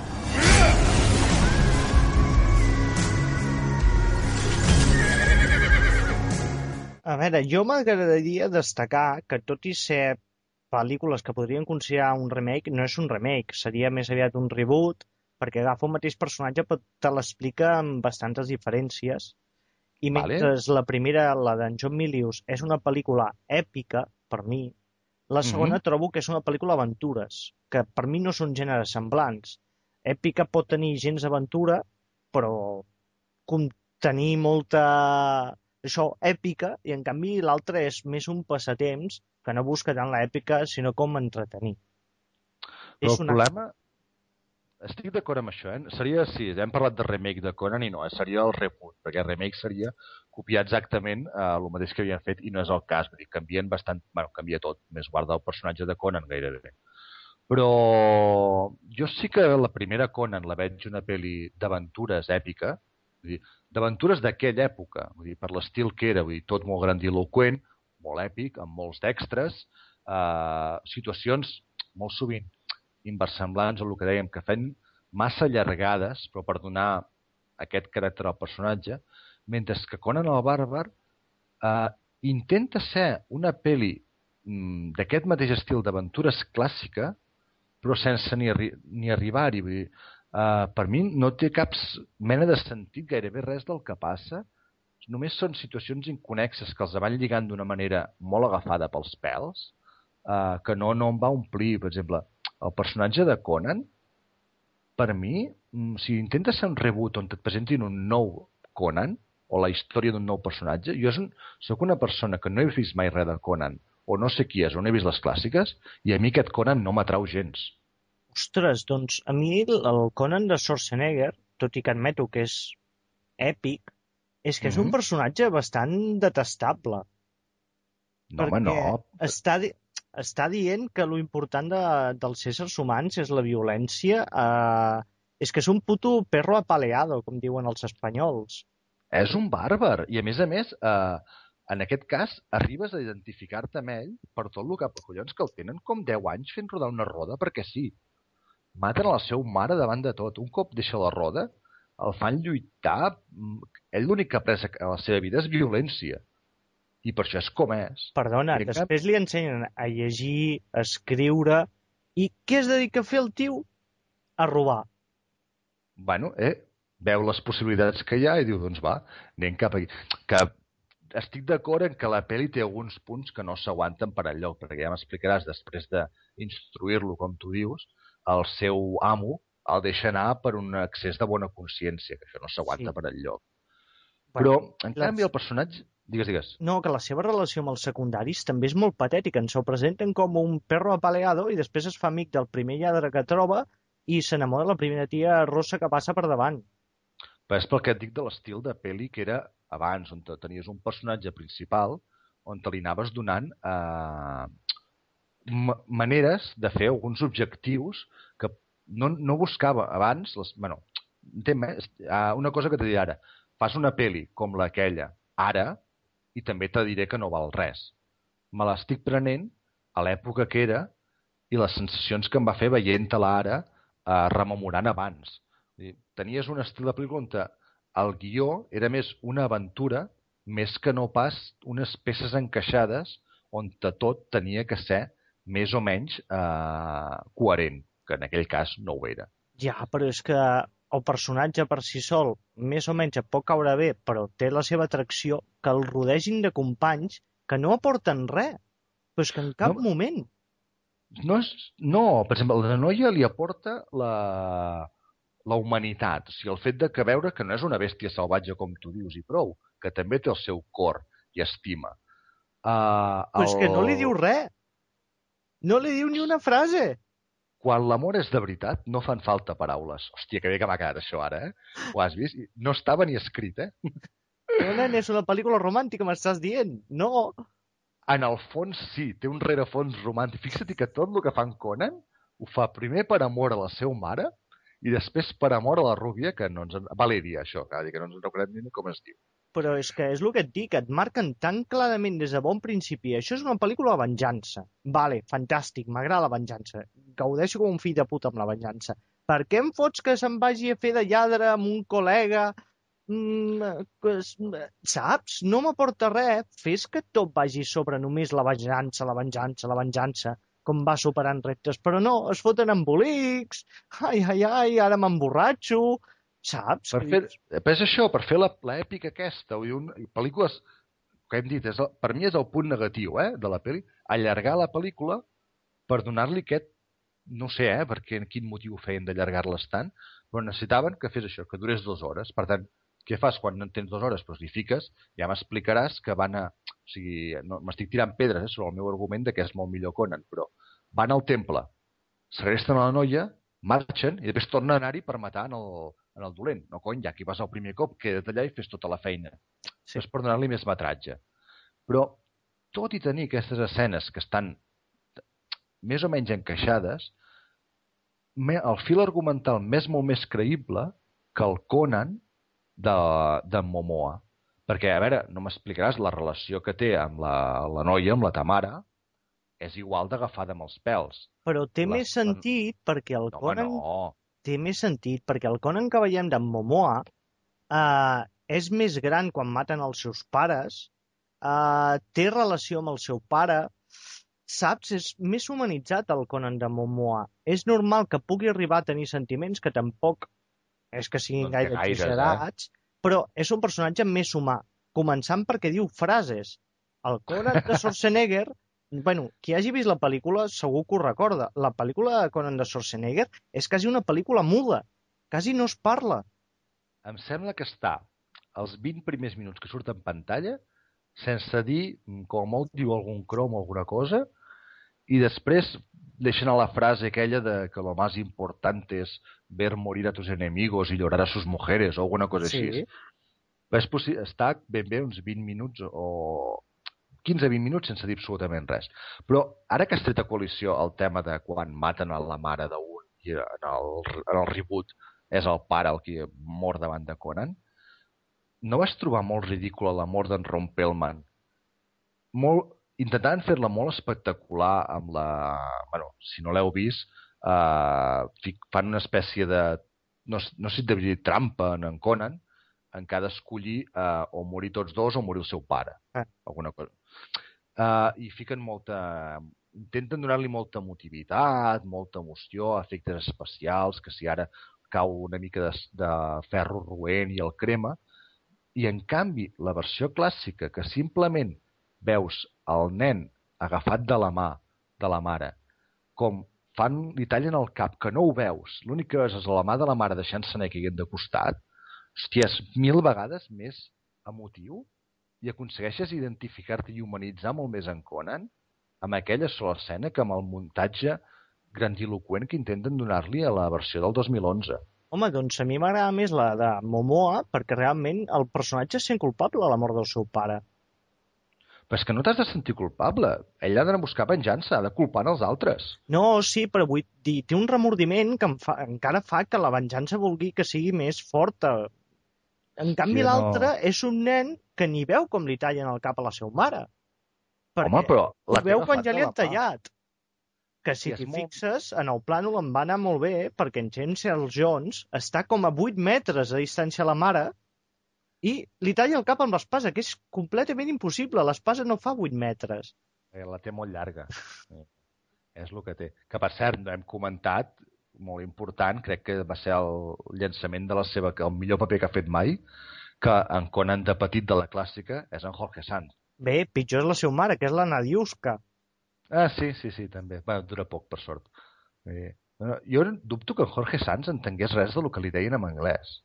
A veure, jo m'agradaria destacar que tot i ser pel·lícules que podrien considerar un remake, no és un remake, seria més aviat un reboot, perquè agafa un mateix personatge però te l'explica amb bastantes diferències. I Vale. mentre la primera, la d'en John Milius, és una pel·lícula èpica, per mi, la segona Mhm. trobo que és una pel·lícula aventures, que per mi no són gèneres semblants. Èpica pot tenir gens d'aventura, però contenir molta això èpica i en canvi l'altre és més un passatemps que no busca tant l'èpica sinó com entretenir. Però És el una- problema... Estic d'acord amb això, eh? Seria, sí, hem parlat de remake de Conan i no, eh? seria el reboot, perquè remake seria copiar exactament eh, el mateix que havien fet i no és el cas, vull dir, canvien bastant, bueno, canvia tot, més guarda el personatge de Conan gairebé. Però jo sí que la primera Conan la veig una pel·li d'aventures èpica, vull dir, d'aventures d'aquella època, vull dir, per l'estil que era, vull dir, tot molt grandiloquent, molt èpic, amb molts d'extres, eh, situacions molt sovint inversemblants a el que dèiem, que feien massa allargades, però per donar aquest caràcter al personatge, mentre que Conan el Bàrbar eh, intenta ser una pel·li mm, d'aquest mateix estil d'aventures clàssica, però sense ni, arri ni arribar-hi. Vull dir, eh, per mi no té cap mena de sentit gairebé res del que passa. Només són situacions inconexes que els van lligant d'una manera molt agafada pels pèls, eh, que no, no em va omplir. Per exemple, el personatge de Conan, per mi, mm, si intenta ser un reboot on et presentin un nou Conan, o la història d'un nou personatge, jo és un, una persona que no he vist mai res de Conan, o no sé qui és, o no he vist les clàssiques, i a mi aquest Conan no m'atrau gens. Ostres, doncs a mi el, Conan de Schwarzenegger, tot i que admeto que és èpic, és que és un Mhm. personatge bastant detestable. No, home, no. Està, di està dient que lo important de, dels éssers humans és la violència. Eh, és que és un puto perro apaleado, com diuen els espanyols. És un bàrbar. I, a més a més, eh, en aquest cas, arribes a identificar-te amb ell per tot el que... Collons, que el tenen com 10 anys fent rodar una roda perquè sí. Maten a la seva mare davant de tot. Un cop deixa la roda, el fan lluitar... mm, Ell l'únic que ha après a la seva vida és violència. I per això és com és. Perdona, I després li ensenyen a llegir, a escriure... I què es dedica a fer el tio? A robar. bueno, eh, veu les possibilitats que hi ha i diu, doncs va, anem cap aquí. Que estic d'acord en que la pel·li té alguns punts que no s'aguanten per enlloc, perquè ja m'explicaràs després d'instruir-lo, com tu dius, el seu amo el deixa anar per un excés de bona consciència, que això no s'aguanta Sí. per enlloc. Bueno, Però, en les- canvi, el personatge... Digues, digues. No, que la seva relació amb els secundaris també és molt patètica. Ens ho presenten com un perro apaleado i després es fa amic del primer lladre que troba i s'enamora de la primera tia rossa que passa per davant. Però és pel que et dic de l'estil de pel·li que era abans, on te- tenies un personatge principal on te li anaves donant eh, maneres de fer alguns objectius que no, no buscava abans. Les, bueno, entenc, eh? Una cosa que te diré ara. Fas una pel·li com l'aquella ara i també te diré que no val res. Me l'estic prenent a l'època que era i les sensacions que em va fer veient-te-la ara eh, rememorant abans. Tenies un estil de pel·lícula on el guió era més una aventura més que no pas unes peces encaixades on tot tenia que ser més o menys eh, coherent, que en aquell cas no ho era. Ja, però és que el personatge per si sol més o menys et pot caure bé, però té la seva atracció que el rodegin de companys que no aporten res. Però és que en cap No. moment. No, és, no, per exemple, la noia li aporta la, la humanitat, o sigui, el fet de que veure que no és una bèstia salvatge com tu dius i prou, que també té el seu cor i estima. Uh, Però és que no li diu res. No li diu ni una frase. Quan l'amor és de veritat, no fan falta paraules. Hòstia, que bé que m'ha quedat això ara, eh? Ho has vist? No estava ni escrit, eh? No, nen, és una pel·lícula romàntica, m'estàs dient. No. En el fons, sí, té un rerefons romàntic. Fixa't que tot el que fa en Conan ho fa primer per amor a la seva mare i després per amor a la rúbia, que no ens... En... Valeria, això, que, que no ens recordem ni com es diu. Però és que és el que et dic, et marquen tan clarament des de bon principi. Això és una pel·lícula de venjança. Vale, fantàstic, m'agrada la venjança. Gaudeixo com un fill de puta amb la venjança. Per què em fots que se'n vagi a fer de lladre amb un col·lega? Mm, que es- saps? No m'aporta res. Fes que tot vagi sobre només la venjança, la venjança, la venjança com va superant reptes, però no, es foten embolics, ai, ai, ai, ara m'emborratxo, saps? Per fer, però és això, per fer la- l'èpica aquesta, dir, un, pel·lícules, que hem dit, és el, per mi és el punt negatiu eh, de la pel·li, allargar la pel·lícula per donar-li aquest, no sé, eh, perquè quin motiu feien d'allargar-les tant, però necessitaven que fes això, que durés dues hores. Per tant, què fas quan no en tens dues hores? Doncs li fiques, ja m'explicaràs que van a... O sigui, no, m'estic tirant pedres eh, sobre el meu argument de que és molt millor Conan, però van al temple, segresten a la noia, marxen i després tornen a anar-hi per matar en el, en el dolent. No, cony, ja aquí vas el primer cop, queda't allà i fes tota la feina. Sí. És per donar-li més metratge. Però, tot i tenir aquestes escenes que estan més o menys encaixades, el fil argumental m'és molt més creïble que el Conan de, de Momoa. Perquè, a veure, no m'explicaràs la relació que té amb la, la noia, amb la Tamara, és igual d'agafada amb els pèls. Però té La- més sentit perquè el No, home, Conan... no. Té més sentit perquè el Conan que veiem d'en Momoa eh, és més gran quan maten els seus pares, eh, té relació amb el seu pare, saps? És més humanitzat el Conan de Momoa. És normal que pugui arribar a tenir sentiments que tampoc és que siguin No té gaire eh? exagerats, però és un personatge més humà, començant perquè diu frases. El Conan de Schwarzenegger bueno, qui hagi vist la pel·lícula segur que ho recorda. La pel·lícula de Conan de Schwarzenegger és quasi una pel·lícula muda. Quasi no es parla. Em sembla que està els 20 primers minuts que surt en pantalla sense dir, mm, com a molt diu algun crom o alguna cosa, i després deixen a la frase aquella de que lo más importante es ver morir a tus enemigos y llorar a sus mujeres o alguna cosa Sí. així. És possi- està ben bé uns 20 minuts o 15-20 minuts sense dir absolutament res. Però ara que has tret a coalició el tema de quan maten a la mare d'un i en el, en el reboot és el pare el que mor davant de Conan, no vas trobar molt ridícula la mort d'en Ron Pellman? Molt, intentant fer-la molt espectacular amb la... Bueno, si no l'heu vist, uh, fan una espècie de... No, no sé si de dir trampa en en Conan, en què ha d'escollir uh, o morir tots dos o morir el seu pare. Ah. Alguna cosa. Uh, I fiquen molta... Intenten donar-li molta motivitat, molta emoció, efectes especials, que si ara cau una mica de, de ferro roent i el crema, i en canvi la versió clàssica, que simplement veus el nen agafat de la mà de la mare, com fan, li tallen el cap, que no ho veus, l'únic que veus és la mà de la mare deixant-se anar caient de costat, hòstia, és mil vegades més emotiu i aconsegueixes identificar-te i humanitzar molt més en Conan amb aquella sola escena que amb el muntatge grandiloquent que intenten donar-li a la versió del 2011. Home, doncs a mi m'agrada més la de Momoa perquè realment el personatge sent culpable de la mort del seu pare. Però és que no t'has de sentir culpable. Ell ha de buscar venjança, ha de culpar els altres. No, sí, però vull dir, té un remordiment que em fa, encara fa que la venjança vulgui que sigui més forta. En canvi, Sí, no. l'altre és un nen que ni veu com li tallen el cap a la seva mare. Perquè Home, però la veu quan ja de li han tallat. Que si t'hi molt- fixes, en el plànol em va anar molt bé perquè en James Earl Jones està com a 8 metres de distància a la mare i li talla el cap amb l'espasa, que és completament impossible. L'espasa no fa 8 metres. Eh, La té molt llarga. És el que té. Que, per cert, hem comentat, molt important, crec que va ser el llançament de la seva, el millor paper que ha fet mai, que en Conan de petit de la clàssica és en Jorge Sanz. Bé, pitjor és la seva mare, que és la Nadiuska. Ah, sí, sí, sí, també. Bueno, dura poc, per sort. Eh, jo dubto que en Jorge Sanz entengués res del que li deien en anglès.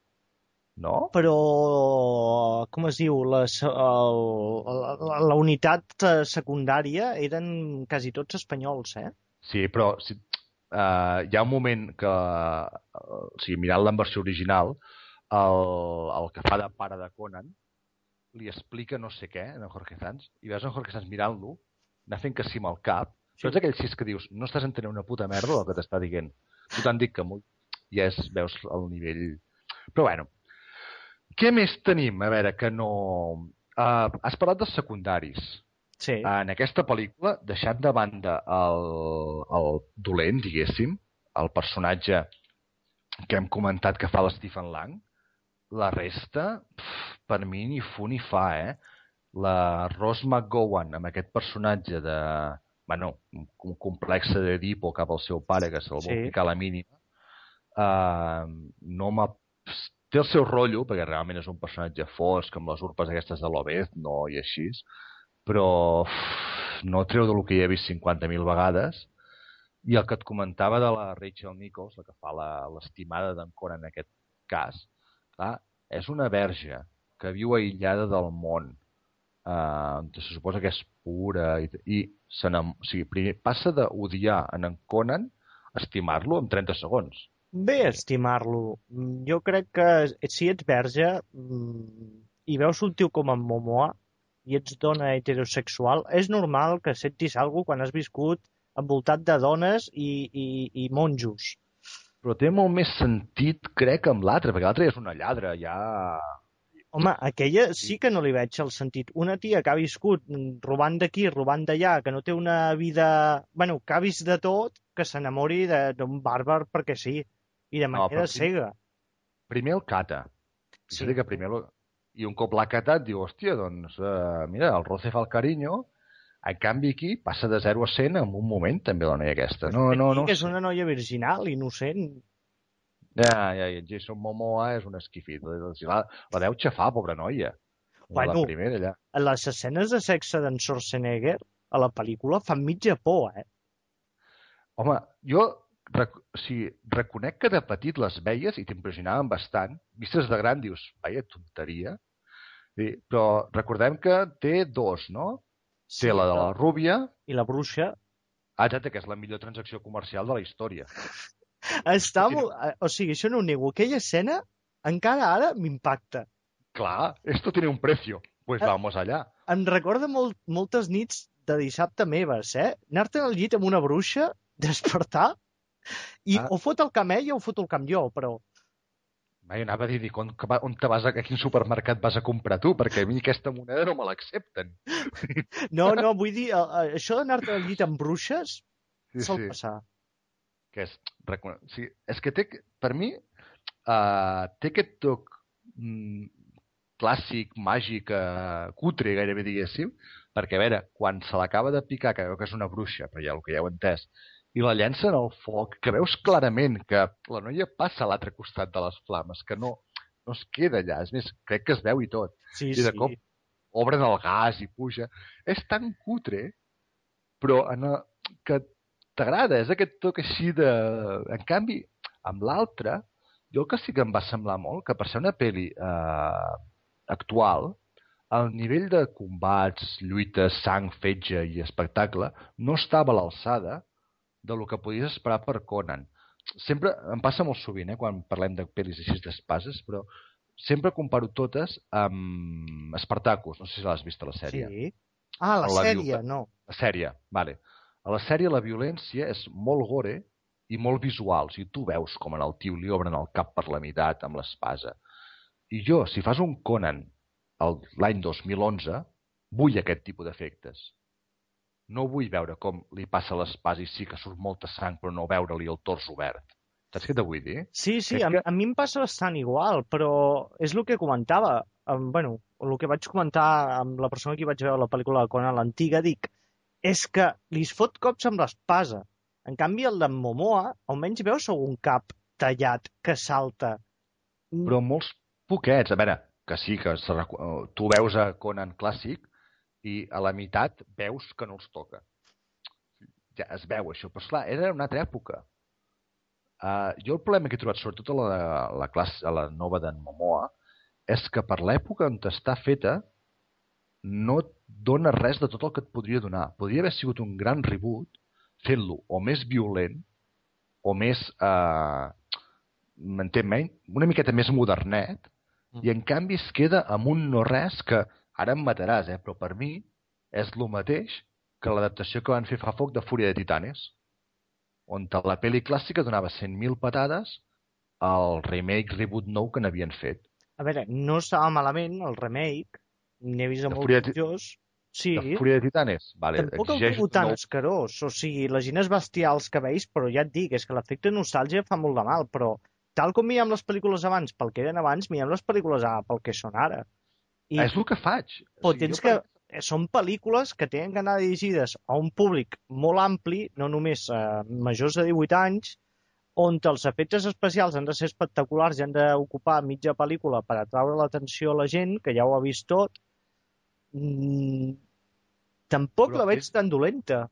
No? Però, com es diu, les, el, la, la unitat secundària eren quasi tots espanyols, eh? Sí, però si, uh, hi ha un moment que, uh, o sigui, mirant-la en versió original, el, el que fa de pare de Conan li explica no sé què, en Jorge Sanz, i veus en Jorge Sanz mirant-lo, anar fent que sí amb el cap, sí. tots aquells sis que dius, no estàs entenent una puta merda del que t'està dient. Tu t'han dit que molt, ja és, veus el nivell... Però bueno, què més tenim? A veure, que no... Uh, has parlat dels secundaris. Sí. En aquesta pel·lícula, deixant de banda el, el dolent, diguéssim, el personatge que hem comentat que fa l'Stephen Lang, la resta, pf, per mi ni fu ni fa, eh? La Rose McGowan, amb aquest personatge de... Bueno, un, complex d'Edipo cap al seu pare, que se'l vol Sí. picar a la mínima, uh, no m'ha... Té el seu rotllo, perquè realment és un personatge fosc, amb les urpes aquestes de l'Obez, no, i així, però uf, no treu del que hi he vist 50.000 vegades. I el que et comentava de la Rachel Nichols, la que fa l'estimada d'en Conan en aquest cas, clar, és una verge que viu aïllada del món, eh, se suposa que és pura, i, i se o sigui, primer, passa d'odiar en en Conan a estimar-lo en 30 segons. Bé estimar-lo. Mm, Jo crec que si ets verge mm, i veus un tio com en Momoa i ets dona heterosexual, és normal que sentis alguna quan has viscut envoltat de dones i, i, i monjos. Però té molt més sentit, crec, amb l'altre, perquè l'altre és una lladra, ja... Home, aquella sí que no li veig el sentit. Una tia que ha viscut robant d'aquí, robant d'allà, que no té una vida... bueno, que ha vist de tot, que s'enamori d'un bàrbar perquè sí, i de No, manera sí. cega. Primer el cata. Sí. que primer... I un cop l'ha catat, diu, hòstia, doncs, uh, mira, el roce fa el carinyo, en canvi aquí passa de 0 a 100 en un moment, també, la noia aquesta. No, no, no. que és una noia virginal, innocent. Ja, ja, i en Jason Momoa és un esquifit. La, la deu xafar, pobra noia. Bueno. La primera, allà. Les escenes de sexe d'en Schwarzenegger a la pel·lícula fan mitja por, eh? Home, jo sigui, reconec que de petit les veies i t'impressionaven bastant. Vistes de gran dius, vaia tonteria. Sí, però recordem que té dos, no? Sí, té la de la rúbia, I la bruixa ah, exacte, que és la millor transacció comercial de la història. està Sí. molt... eh, O sigui, això no ho nego. Aquella escena encara ara m'impacta. Clar, esto tiene un precio. Pues Ah. vamos allá. Em recorda molt, moltes nits de dissabte meves, eh? Anar-te'n al llit amb una bruixa, despertar, i Ah. o fot el camp ella o fot el camp jo, però... Mai anava a dir, dic, on, on te vas a, a quin supermercat vas a comprar tu? Perquè a mi aquesta moneda no me l'accepten. No, no, vull dir, això d'anar-te al llit amb bruixes Sí, sol sí. passar. que és, sigui, és que té, per mi, uh, té aquest toc mm, clàssic, màgic, uh, cutre, gairebé diguéssim, perquè, a veure, quan se l'acaba de picar, que veu que és una bruixa, però ja el que ja ho he entès, i la llença en el foc, que veus clarament que la noia passa a l'altre costat de les flames, que no, no es queda allà, és més, crec que es veu i tot. Sí, I de sí. cop obren el gas i puja. És tan cutre, però en el, que t'agrada, és aquest toc així de... En canvi, amb l'altre, jo el que sí que em va semblar molt, que per ser una pel·li eh, actual, el nivell de combats, lluites, sang, fetge i espectacle no estava a l'alçada de lo que podies esperar per Conan. Sempre, em passa molt sovint, eh, quan parlem de pel·lis així d'espases, però sempre comparo totes amb Spartacus, no sé si l'has vist a la sèrie. Sí. Ah, la, La sèrie, no. La sèrie, vale. A la sèrie la violència és molt gore i molt visual. O sigui, tu veus com en el tio li obren el cap per la meitat amb l'espasa. I jo, si fas un Conan l'any 2011, vull aquest tipus d'efectes. No vull veure com li passa l'espasa i sí que surt molta sang, però no veure-li el tors obert. Saps què te vull dir? Sí, sí, És a, que- a mi em passa bastant igual, però és el que comentava. um, bueno, el que vaig comentar amb la persona que vaig veure la pel·lícula de Conan l'antiga, dic, és que li es fot cops amb l'espasa. En canvi, el d'en Momoa, almenys veus algun cap tallat que salta. Però molts poquets. A veure, que sí, que tu veus a Conan clàssic i a la meitat veus que no els toca. Ja es veu això, però esclar, era una altra època. Uh, jo el problema que he trobat, sobretot a la, la, classe, a la nova d'en Momoa, és que per l'època on està feta no et dona res de tot el que et podria donar. Podria haver sigut un gran reboot fent-lo o més violent o més, eh, m'entén menys, una miqueta més modernet, i en canvi es queda amb un no-res que, ara em mataràs, eh, però per mi és el mateix que l'adaptació que van fer fa foc de Fúria de Titanes, on la pel·li clàssica donava 100.000 patades al remake, reboot nou que n'havien fet. A veure, no estava malament el remake, n'he vist De molt pitjors. Sí, De Fúria de Titanes? Vale, tampoc el trobo tan nou- escarós. O sigui, les gines bestials que veus, però ja et dic, és que l'efecte nostàlgia fa molt de mal, però tal com mirem les pel·lícules abans pel que eren abans, mirem les pel·lícules ara pel que són ara. I És el que faig. però O sigui, tens per- que... eh, Són pel·lícules que tenen que anar dirigides a un públic molt ampli, no només eh, majors de 18 anys, on els efectes especials han de ser espectaculars i han d'ocupar mitja pel·lícula per atraure l'atenció a la gent, que ja ho ha vist tot. Mm, tampoc Però la veig és- tan dolenta.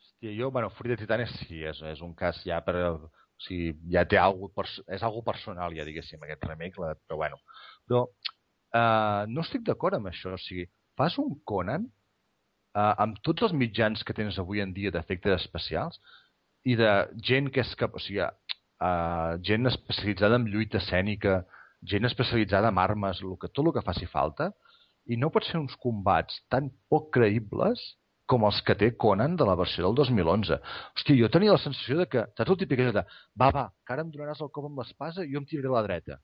Hòstia, jo, bueno, Fúria de Titanes sí, és, és un cas ja per... O sigui, ja té algo, és algo personal, ja diguéssim, aquest remake, la, però bueno. Però uh, no estic d'acord amb això, o sigui, fas un Conan uh, amb tots els mitjans que tens avui en dia d'efectes especials i de gent que és cap... O sigui, uh, gent especialitzada en lluita escènica, gent especialitzada en armes, el que, tot el que faci falta, i no pots fer uns combats tan poc creïbles com els que té Conan de la versió del 2011. Hòstia, jo tenia la sensació de que, saps el típic de va, va, que ara em donaràs el cop amb l'espasa i jo em tiraré a la dreta.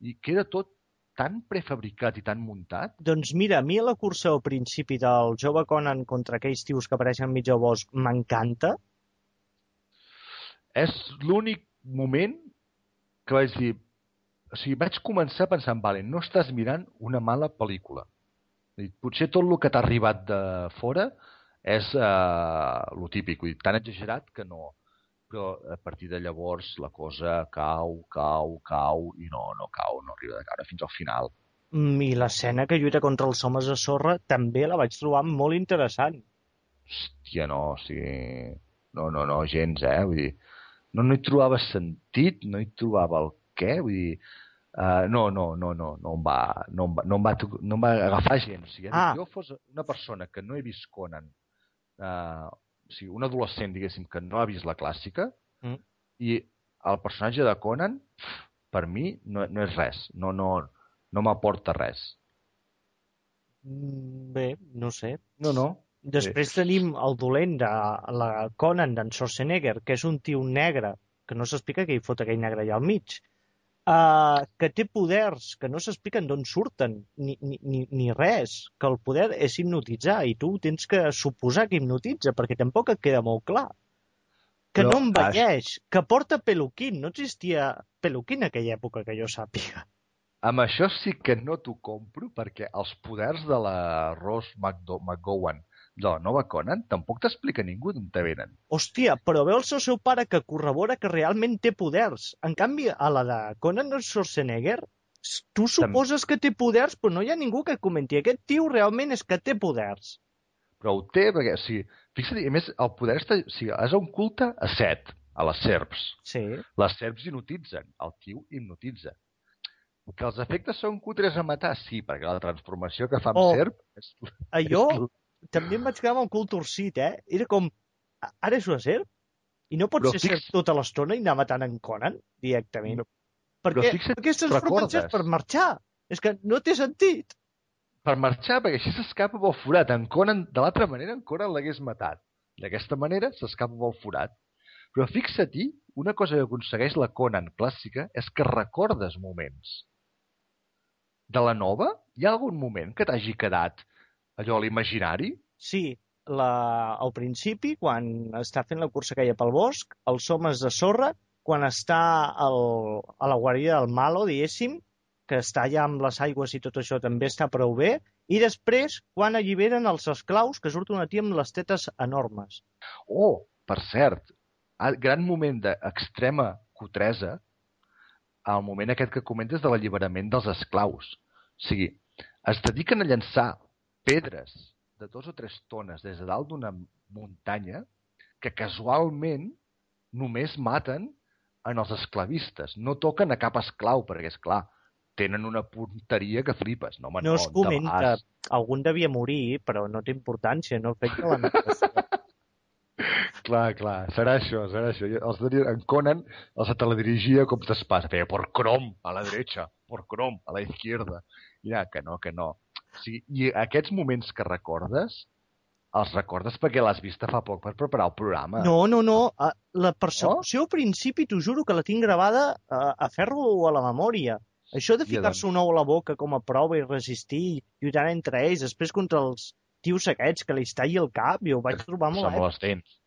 I que era tot tan prefabricat i tan muntat. Doncs mira, a mi la cursa al principi del jove Conan contra aquells tios que apareixen enmig del bosc m'encanta. És l'únic moment que vaig dir... O sigui, vaig començar pensant, vale, no estàs mirant una mala pel·lícula. I potser tot el que t'ha arribat de fora és uh, lo típic, dir, tan exagerat que no. Però a partir de llavors la cosa cau, cau, cau, i no, no cau, no arriba de caure fins al final. Mm, I l'escena que lluita contra els homes de sorra també la vaig trobar molt interessant. Hòstia, no, o sigui... No, no, no, gens, eh? Vull dir, no, no hi trobava sentit, no hi trobava el què, vull dir... Uh, no, no, no, no, no em va, no em va, no em va, no em va agafar gens. O sigui, Ah. ah. jo fos una persona que no he vist Conan, uh, sigui, un adolescent, diguéssim, que no ha vist la clàssica, Mm. i el personatge de Conan, per mi, no, no és res. No, no, no m'aporta res. Mm, Bé, no sé. No, no. Després tenim el dolent de la Conan d'en Schwarzenegger, que és un tio negre, que no s'explica què hi fot aquell negre allà al mig, uh, que té poders que no s'expliquen d'on surten, ni, ni, ni, res, que el poder és hipnotitzar, i tu tens que suposar que hipnotitza, perquè tampoc et queda molt clar. Que Però no envelleix, que porta peluquín, no existia peluquín en aquella època que jo sàpiga. Amb això sí que no t'ho compro, perquè els poders de la Rose McDo McGowan de la nova Conan tampoc t'explica ningú d'on te venen. Hòstia, però veus el seu pare que corrobora que realment té poders. En canvi, a la de Conan Schwarzenegger, tu suposes que té poders, però no hi ha ningú que comenti. Aquest tio realment és que té poders. Però ho té, perquè, o sigui, fixa't, a més, el poder està, o sigui, és un culte a set, a les serps. Sí. Les serps hipnotitzen, el tio hipnotitza. Que els efectes són cutres a matar, sí, perquè la transformació que fa amb Oh. serp... És, Allò és- també em vaig quedar amb el cul torcit, eh? Era com, "A- ara és una serp? I no pot Però ser fix- serp tota l'estona i anar matant en Conan directament? No. perquè fixa't, aquestes freqüències recordes? per marxar. És que no té sentit. per marxar, perquè així s'escapa pel forat. En Conan, de l'altra manera, en Conan l'hagués matat. D'aquesta manera s'escapa pel forat. Però fixa-t'hi, una cosa que aconsegueix la Conan clàssica és que recordes moments. De la nova, hi ha algun moment que t'hagi quedat allò l'imaginari? Sí, la, al principi, quan està fent la cursa aquella pel bosc, els homes de sorra, quan està el, a la guarida del malo, diguéssim, que està allà amb les aigües i tot això també està prou bé, i després, quan alliberen els esclaus, que surt una tia amb les tetes enormes. Oh, per cert, ah, gran moment d'extrema cutresa, el moment aquest que comentes de l'alliberament dels esclaus. O sigui, es dediquen a llançar pedres de dos o tres tones des de dalt d'una muntanya que casualment només maten en els esclavistes. No toquen a cap esclau, perquè, és clar, tenen una punteria que flipes. No, home, No no, es comenta, vegades- algun devia morir, però no té importància, no afecta la narració. Clar, clar, serà això, serà això. Els de, en Conan els teledirigia com d'espasa. Feia por crom a la dreta, por crom a la izquierda. Ja, que no, que no. O sigui, I aquests moments que recordes, els recordes perquè l'has vist fa poc per preparar el programa. No, no, no. La persecució al principi, t'ho juro que la tinc gravada a, a ferro a la memòria. Això de Ja, ficar-se un ou a la boca com a prova i resistir, lluitant entre ells, després contra els tios aquests que li es talli el cap, jo ho vaig trobar molt èpic. les dents.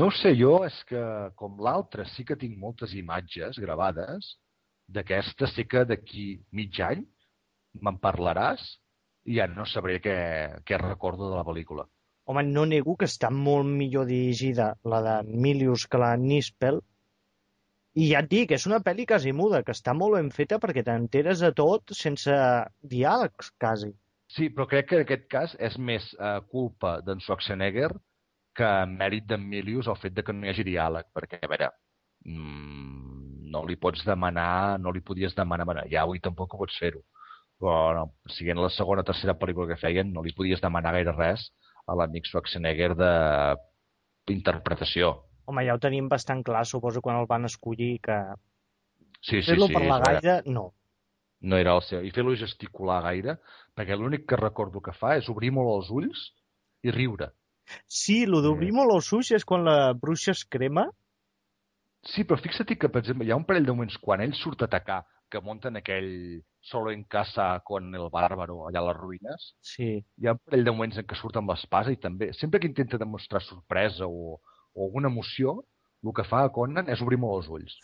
No ho sé, jo és que, com l'altre, sí que tinc moltes imatges gravades. D'aquesta sí que d'aquí mig any me'n parlaràs i ja no sabré què, què recordo de la pel·lícula. Home, no nego que està molt millor dirigida la de Milius que la Nispel. I ja et dic, és una pel·li quasi muda, que està molt ben feta perquè t'enteres de tot sense diàlegs, quasi. Sí, però crec que en aquest cas és més eh, culpa d'en Schwarzenegger que mèrit d'en Milius el fet de que no hi hagi diàleg, perquè, a veure, mm, no li pots demanar, no li podies demanar, bueno, ja avui tampoc ho pots fer-ho, però no, siguent la segona o tercera pel·lícula que feien, no li podies demanar gaire res a l'amic Schwarzenegger de. Home, ja ho tenim bastant clar, suposo, quan el van escollir, que Sí, sí, fer-lo sí. per vera. gaire, no. No era el seu. I fer-lo gesticular gaire, perquè l'únic que recordo que fa és obrir molt els ulls i riure. Sí, el d'obrir molt els ulls és quan la bruixa es crema. Sí, però fixa't que, per exemple, hi ha un parell de moments quan ell surt a atacar, que munten aquell solo en casa con el bàrbaro allà a les ruïnes, Sí. hi ha un parell de moments en què surt amb l'espasa i també, sempre que intenta demostrar sorpresa o, o alguna emoció, el que fa a Conan és obrir molt els ulls.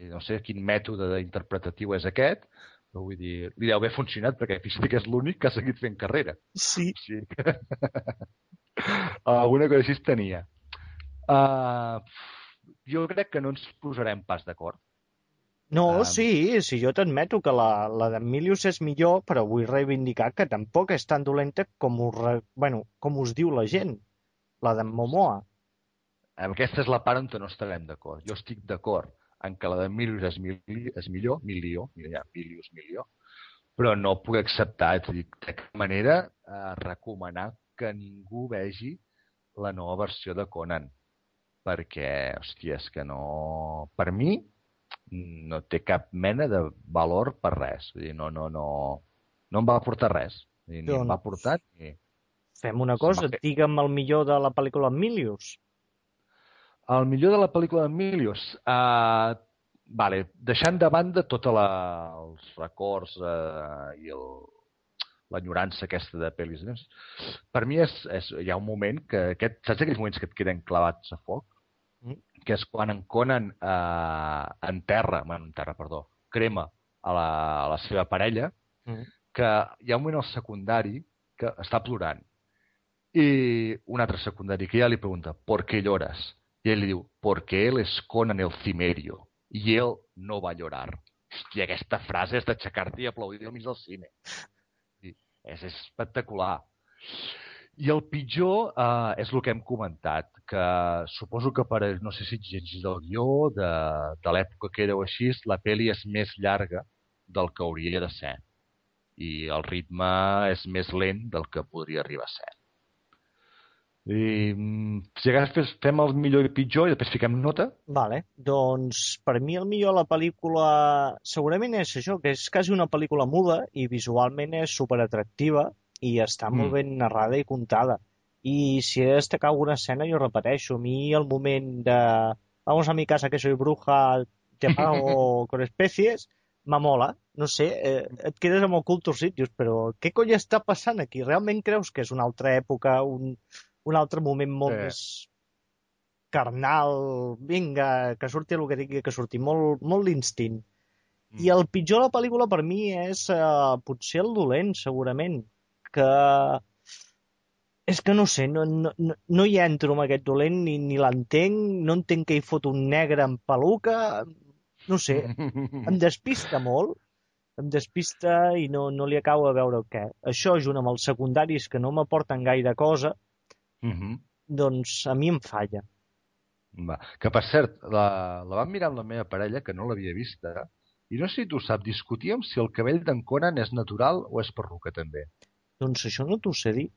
I no sé quin mètode interpretatiu és aquest, però vull dir, li deu haver funcionat perquè fixa't que és l'únic que ha seguit fent carrera. Sí. O sigui que... Alguna cosa així tenia. Uh, jo crec que no ens posarem pas d'acord. No, Um, sí, sí, jo t'admeto que la, la d'Emilius és millor, però vull reivindicar que tampoc és tan dolenta com us, re... bueno, com us diu la gent, la d'en Momoa. Aquesta és la part on no estarem d'acord. Jo estic d'acord en que la de Milius és, mil, és millor, milió, ja, Milius, milió, però no puc acceptar, és a dir, de cap manera, eh, recomanar que ningú vegi la nova versió de Conan. Perquè, hòstia, és que no... Per mi, no té cap mena de valor per res. Vull dir, no, no, no, no em va aportar res. Vull dir, ni em va Doncs- aportar ni... Fem una cosa, fet- digue'm el millor de la pel·lícula Emilius. El millor de la pel·lícula d'Emilius, uh, vale, deixant de banda tots els records uh, i el, l'enyorança aquesta de pel·lis, per mi és, és, hi ha un moment que, aquest, saps aquells moments que et queden clavats a foc? Mm. Que és quan en Conan uh, enterra, bueno, enterra, perdó, crema a la, a la seva parella, Mm. que hi ha un moment al secundari que està plorant y un altre secundari que ja li pregunta ¿por qué lloras? I ell li diu porque él es Conan el cimerio y él no va a llorar. Hòstia, aquesta frase és d'aixecar-te i aplaudir al mig del cine. I és espectacular. I el pitjor eh, és el que hem comentat, que suposo que per, no sé si ets llegit el guió de, de l'època que era així, la pel·li és més llarga del que hauria de ser. I el ritme és més lent del que podria arribar a ser. I, mm, si agafes, fem el millor i pitjor i després fiquem nota. Vale, doncs per mi el millor la pel·lícula segurament és això, que és quasi una pel·lícula muda i visualment és superatractiva i està Mm. molt ben narrada i contada. I si he de destacar alguna escena, jo repeteixo, a mi el moment de vamos a mi casa que soy bruja, te pago con especies, m'amola. No sé, eh, et quedes amb el cul torcit, dius, però què cony està passant aquí? Realment creus que és una altra època, un, un altre moment molt Sí. més carnal, vinga, que surti el que tingui que sortir, molt, molt l'instint. I el pitjor de la pel·lícula per mi és uh, potser el dolent, segurament. Que és que no sé, no, no, no- no hi entro amb aquest dolent ni, ni l'entenc, no entenc que hi fot un negre amb peluca, no sé, em despista molt, em despista i no, no li acabo de veure què. Això, junt amb els secundaris que no m'aporten gaire cosa, Mhm. doncs a mi em falla. Va. Que, per cert, la, la vam mirar amb la meva parella, que no l'havia vista, i no sé si tu saps, discutíem si el cabell d'en Conan és natural o és perruca, també. Doncs això no t'ho sé dir.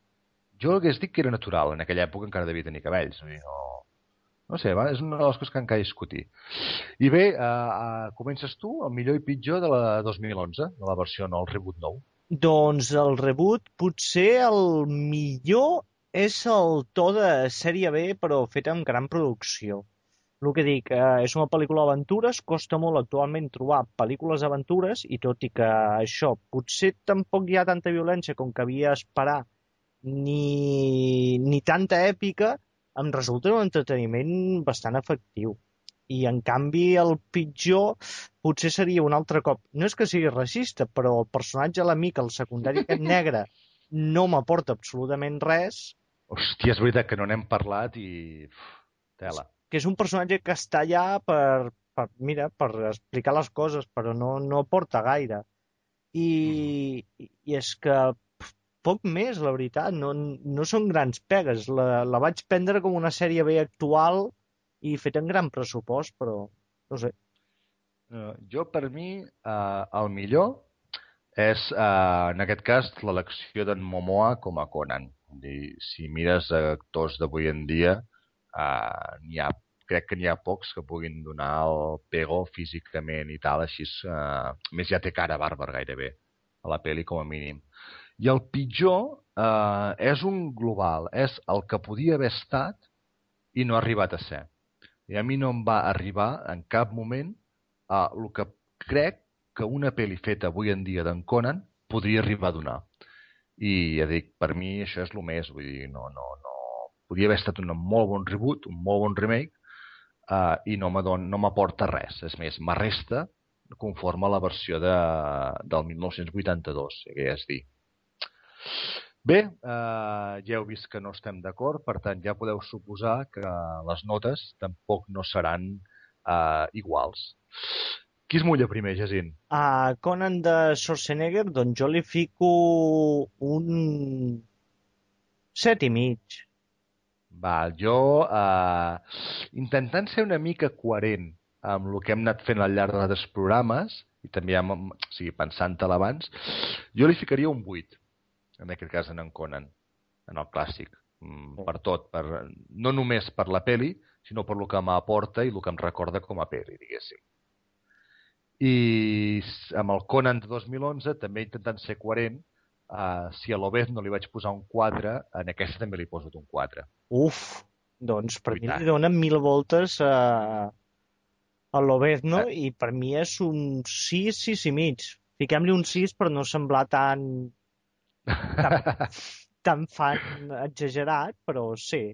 Jo hagués dit que era natural, en aquella època encara devia tenir cabells. vull dir, No, no sé, va, és una de les coses que encara discutir. I bé, uh, uh, comences tu, el millor i pitjor de la 2011, de la versió no, el reboot nou. Doncs el reboot, potser el millor és el to de sèrie B, però fet amb gran producció. El que dic, eh, és una pel·lícula d'aventures, costa molt actualment trobar pel·lícules d'aventures, i tot i que això, potser tampoc hi ha tanta violència com que havia d'esperar, ni, ni tanta èpica, em resulta un entreteniment bastant efectiu. I, en canvi, el pitjor potser seria un altre cop. No és que sigui racista, però el personatge a l'amic, el secundari aquest negre, no m'aporta absolutament res, Hòstia, és veritat que no n'hem parlat i... Tela. Que és un personatge que està allà per, per, mira, per explicar les coses, però no, no aporta gaire. I, I és que poc més, la veritat, no, no són grans pegues. La, la vaig prendre com una sèrie B actual i feta en gran pressupost, però no sé. Uh, jo, per mi, uh, el millor és, uh, en aquest cas, l'elecció d'en Momoa com a Conan. Dir, si mires actors d'avui en dia, uh, n'hi ha, crec que n'hi ha pocs que puguin donar el pego físicament i tal, així, a més ja té cara bàrbar gairebé a la pel·li com a mínim. I el pitjor uh, és un global, és el que podia haver estat i no ha arribat a ser. I a mi no em va arribar en cap moment a el que crec que una pel·li feta avui en dia d'en Conan podria arribar a donar. I ja dic, per mi això és el més, vull dir, no, no, no... Podria haver estat un molt bon reboot, un molt bon remake, uh, i no m'adon- no m'aporta res. És més, m'arresta conforme a la versió de, del 1982, que és dir. Bé, eh, ja heu vist que no estem d'acord, per tant ja podeu suposar que les notes tampoc no seran eh, iguals. Qui es mulla primer, Jacint? A Conan de Schwarzenegger, doncs jo li fico un set i mig. Va, jo, eh, intentant ser una mica coherent amb el que hem anat fent al llarg dels programes, i també amb, o sigui, pensant-te l'abans, jo li ficaria un 8, en aquest cas en en Conan, en el clàssic, mm, per tot, per, no només per la peli, sinó per lo que m'aporta i el que em recorda com a peli, diguéssim. I amb el Conan de 2011, també intentant ser coherent, uh, si a l'Obez no li vaig posar un 4, en aquesta també li poso un 4. Uf, doncs per I mi li donen mil voltes a, a l'Obezno i per mi és un 6, 6 i mig. Fiquem-li un 6 per no semblar tan, tan, tan fan exagerat, però sí.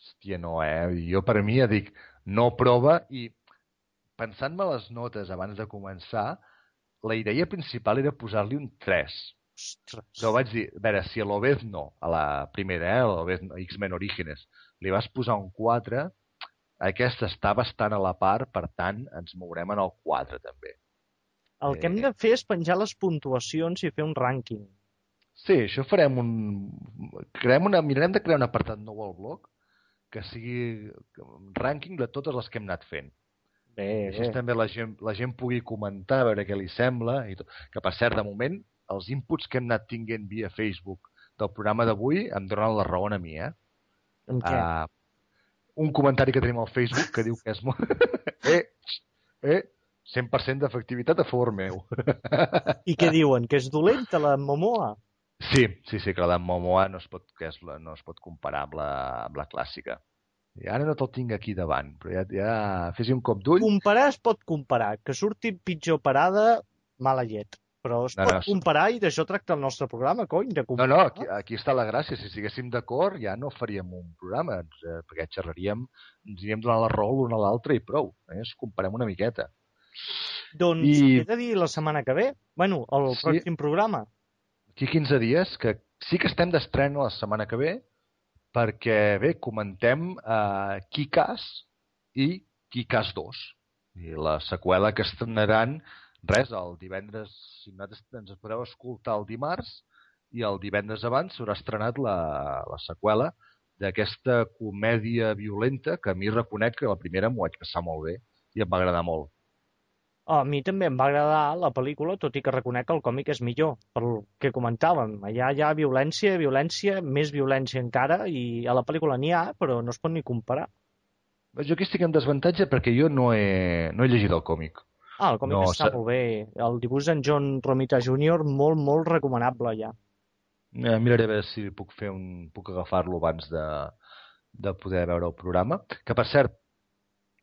Hòstia, no, eh? Jo per mi ja dic, no prova i pensant-me les notes abans de començar, la idea principal era posar-li un 3. Ostres. Però vaig dir, a veure, si a l'Obez no, a la primera, eh, a l'Obez X-Men Orígenes, li vas posar un 4, aquesta està bastant a la part, per tant, ens mourem en el 4 també. El que hem de fer és penjar les puntuacions i fer un rànquing. Sí, això farem un... Creem una... Mirarem de crear un apartat nou al blog que sigui un rànquing de totes les que hem anat fent. Bé, I així bé. també la gent, la gent pugui comentar, a veure què li sembla. I tot. Que, per cert, de moment, els inputs que hem anat tinguent via Facebook del programa d'avui em donen la raó a mi, eh? En què? Uh, un comentari que tenim al Facebook que diu que és molt... eh, eh, 100% d'efectivitat a favor meu. I què diuen? Que és dolenta la Momoa? Sí, sí, sí, que la de Momoa no es pot, que és la, no es pot comparar amb la, amb la clàssica. I ara no te'l tinc aquí davant, però ja, ja fes un cop d'ull. Comparar es pot comparar. Que surti pitjor parada, mala llet. Però es No, pot no, comparar i d'això tracta el nostre programa, cony, de No, comparar. no, aquí, aquí està la gràcia. Si estiguéssim d'acord, ja no faríem un programa, ens, eh, perquè xerraríem, ens aniríem donant la raó l'un a l'altre i prou. Eh? Ens comparem una miqueta. Doncs I- he de dir la setmana que ve. Bueno, el Sí. pròxim programa. Aquí 15 dies, que sí que estem d'estrena la setmana que ve, perquè, bé, comentem uh, Kikas i Kikas 2. I la seqüela que estrenaran, res, el divendres, si nosaltres ens podeu escoltar el dimarts, i el divendres abans s'haurà estrenat la, la seqüela d'aquesta comèdia violenta que a mi reconec que la primera m'ho vaig passar molt bé i em va agradar molt. A mi també em va agradar la pel·lícula, tot i que reconec que el còmic és millor, pel que comentàvem. Allà hi ha violència, violència, més violència encara, i a la pel·lícula n'hi ha, però no es pot ni comparar. Jo aquí estic en desavantatge perquè jo no he, no he llegit el còmic. Ah, el còmic No, està molt bé. El dibuix d'en John Romita Jr., molt, molt recomanable ja. Eh, miraré a veure si puc fer un, puc agafar-lo abans de, de poder veure el programa. Que, per cert,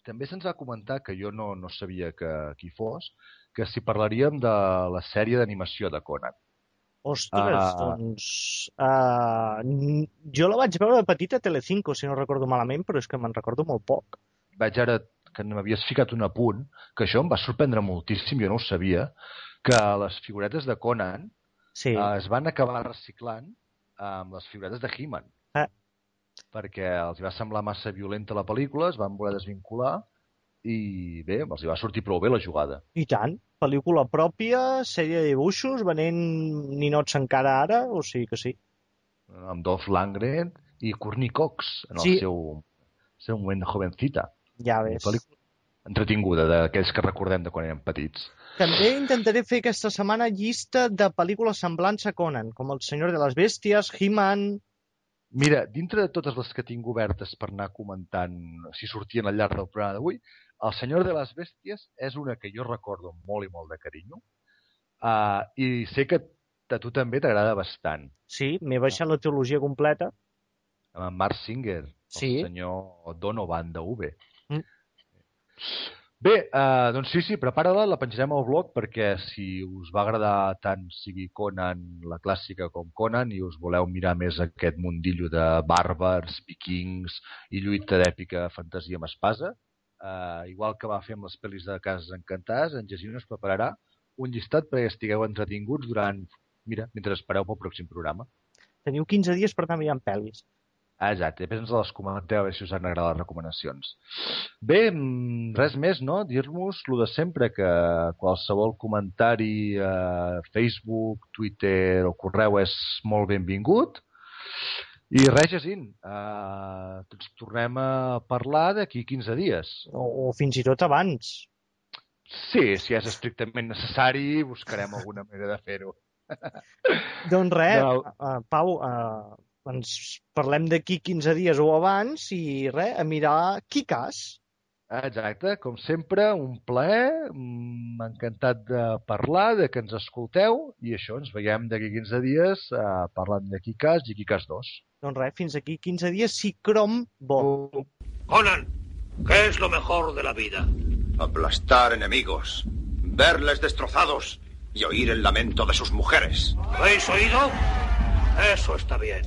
també se'ns va comentar, que jo no, no sabia que qui fos, que si parlaríem de la sèrie d'animació de Conan. Ostres, Ah. doncs... Uh, jo la vaig veure de petita a Telecinco, si no recordo malament, però és que me'n recordo molt poc. Vaig ara que m'havies ficat un apunt, que això em va sorprendre moltíssim, jo no ho sabia, que les figuretes de Conan sí. eh, es van acabar reciclant amb les figuretes de He-Man. Eh. Perquè els va semblar massa violenta la pel·lícula, es van voler desvincular i bé, els hi va sortir prou bé la jugada. I tant. Pel·lícula pròpia, sèrie de dibuixos, venent ninots encara ara, o sigui que sí. Amb Dolph Lundgren i Courtney Cox en el Sí. seu, seu moment de jovencita. Ja Una ves. pel·lícula entretinguda, d'aquells que recordem de quan érem petits. També intentaré fer aquesta setmana llista de pel·lícules semblants a Conan, com El Senyor de les Bèsties, He-Man... Mira, dintre de totes les que tinc obertes per anar comentant si sortien al llarg del programa d'avui, El Senyor de les Bèsties és una que jo recordo molt i molt de carinyo uh, i sé que a tu també t'agrada bastant. Sí, m'he baixat la teologia completa. Amb en Mark Singer, Sí. el senyor Donovan de UV. Bé, uh, doncs sí, sí, prepara-la, la penjarem al blog perquè si us va agradar tant sigui Conan, la clàssica, com Conan, i us voleu mirar més aquest mundillo de bàrbars, vikings i lluita d'èpica fantasia amb espasa, uh, igual que va fer amb les pel·lis de Cases Encantades, en Jacint us prepararà un llistat perquè estigueu entretinguts durant, mira, mentre espereu pel pròxim programa. Teniu 15 dies per anar mirant pel·lis. Ah, exacte, després ens les comenteu a veure si us han agradat les recomanacions. Bé, mm, res més, no? Dir-vos lo de sempre, que qualsevol comentari a Facebook, Twitter o correu és molt benvingut. I res, Jacint, uh, ens tornem a parlar d'aquí 15 dies. O, o fins i tot abans. Sí, si és estrictament necessari, buscarem alguna manera de fer-ho. Doncs res, No. uh, Pau, uh, ens parlem d'aquí 15 dies o abans i res, a mirar Kikas. Exacte, com sempre, un plaer, mm, encantat de parlar, de que ens escolteu, i això, ens veiem d'aquí 15 dies eh, parlant de Kikas i Kikas 2. Doncs res, fins aquí 15 dies, si crom bo. Conan, ¿qué es lo mejor de la vida? Aplastar enemigos, verles destrozados y oír el lamento de sus mujeres. ¿Habéis oído? Eso está bien.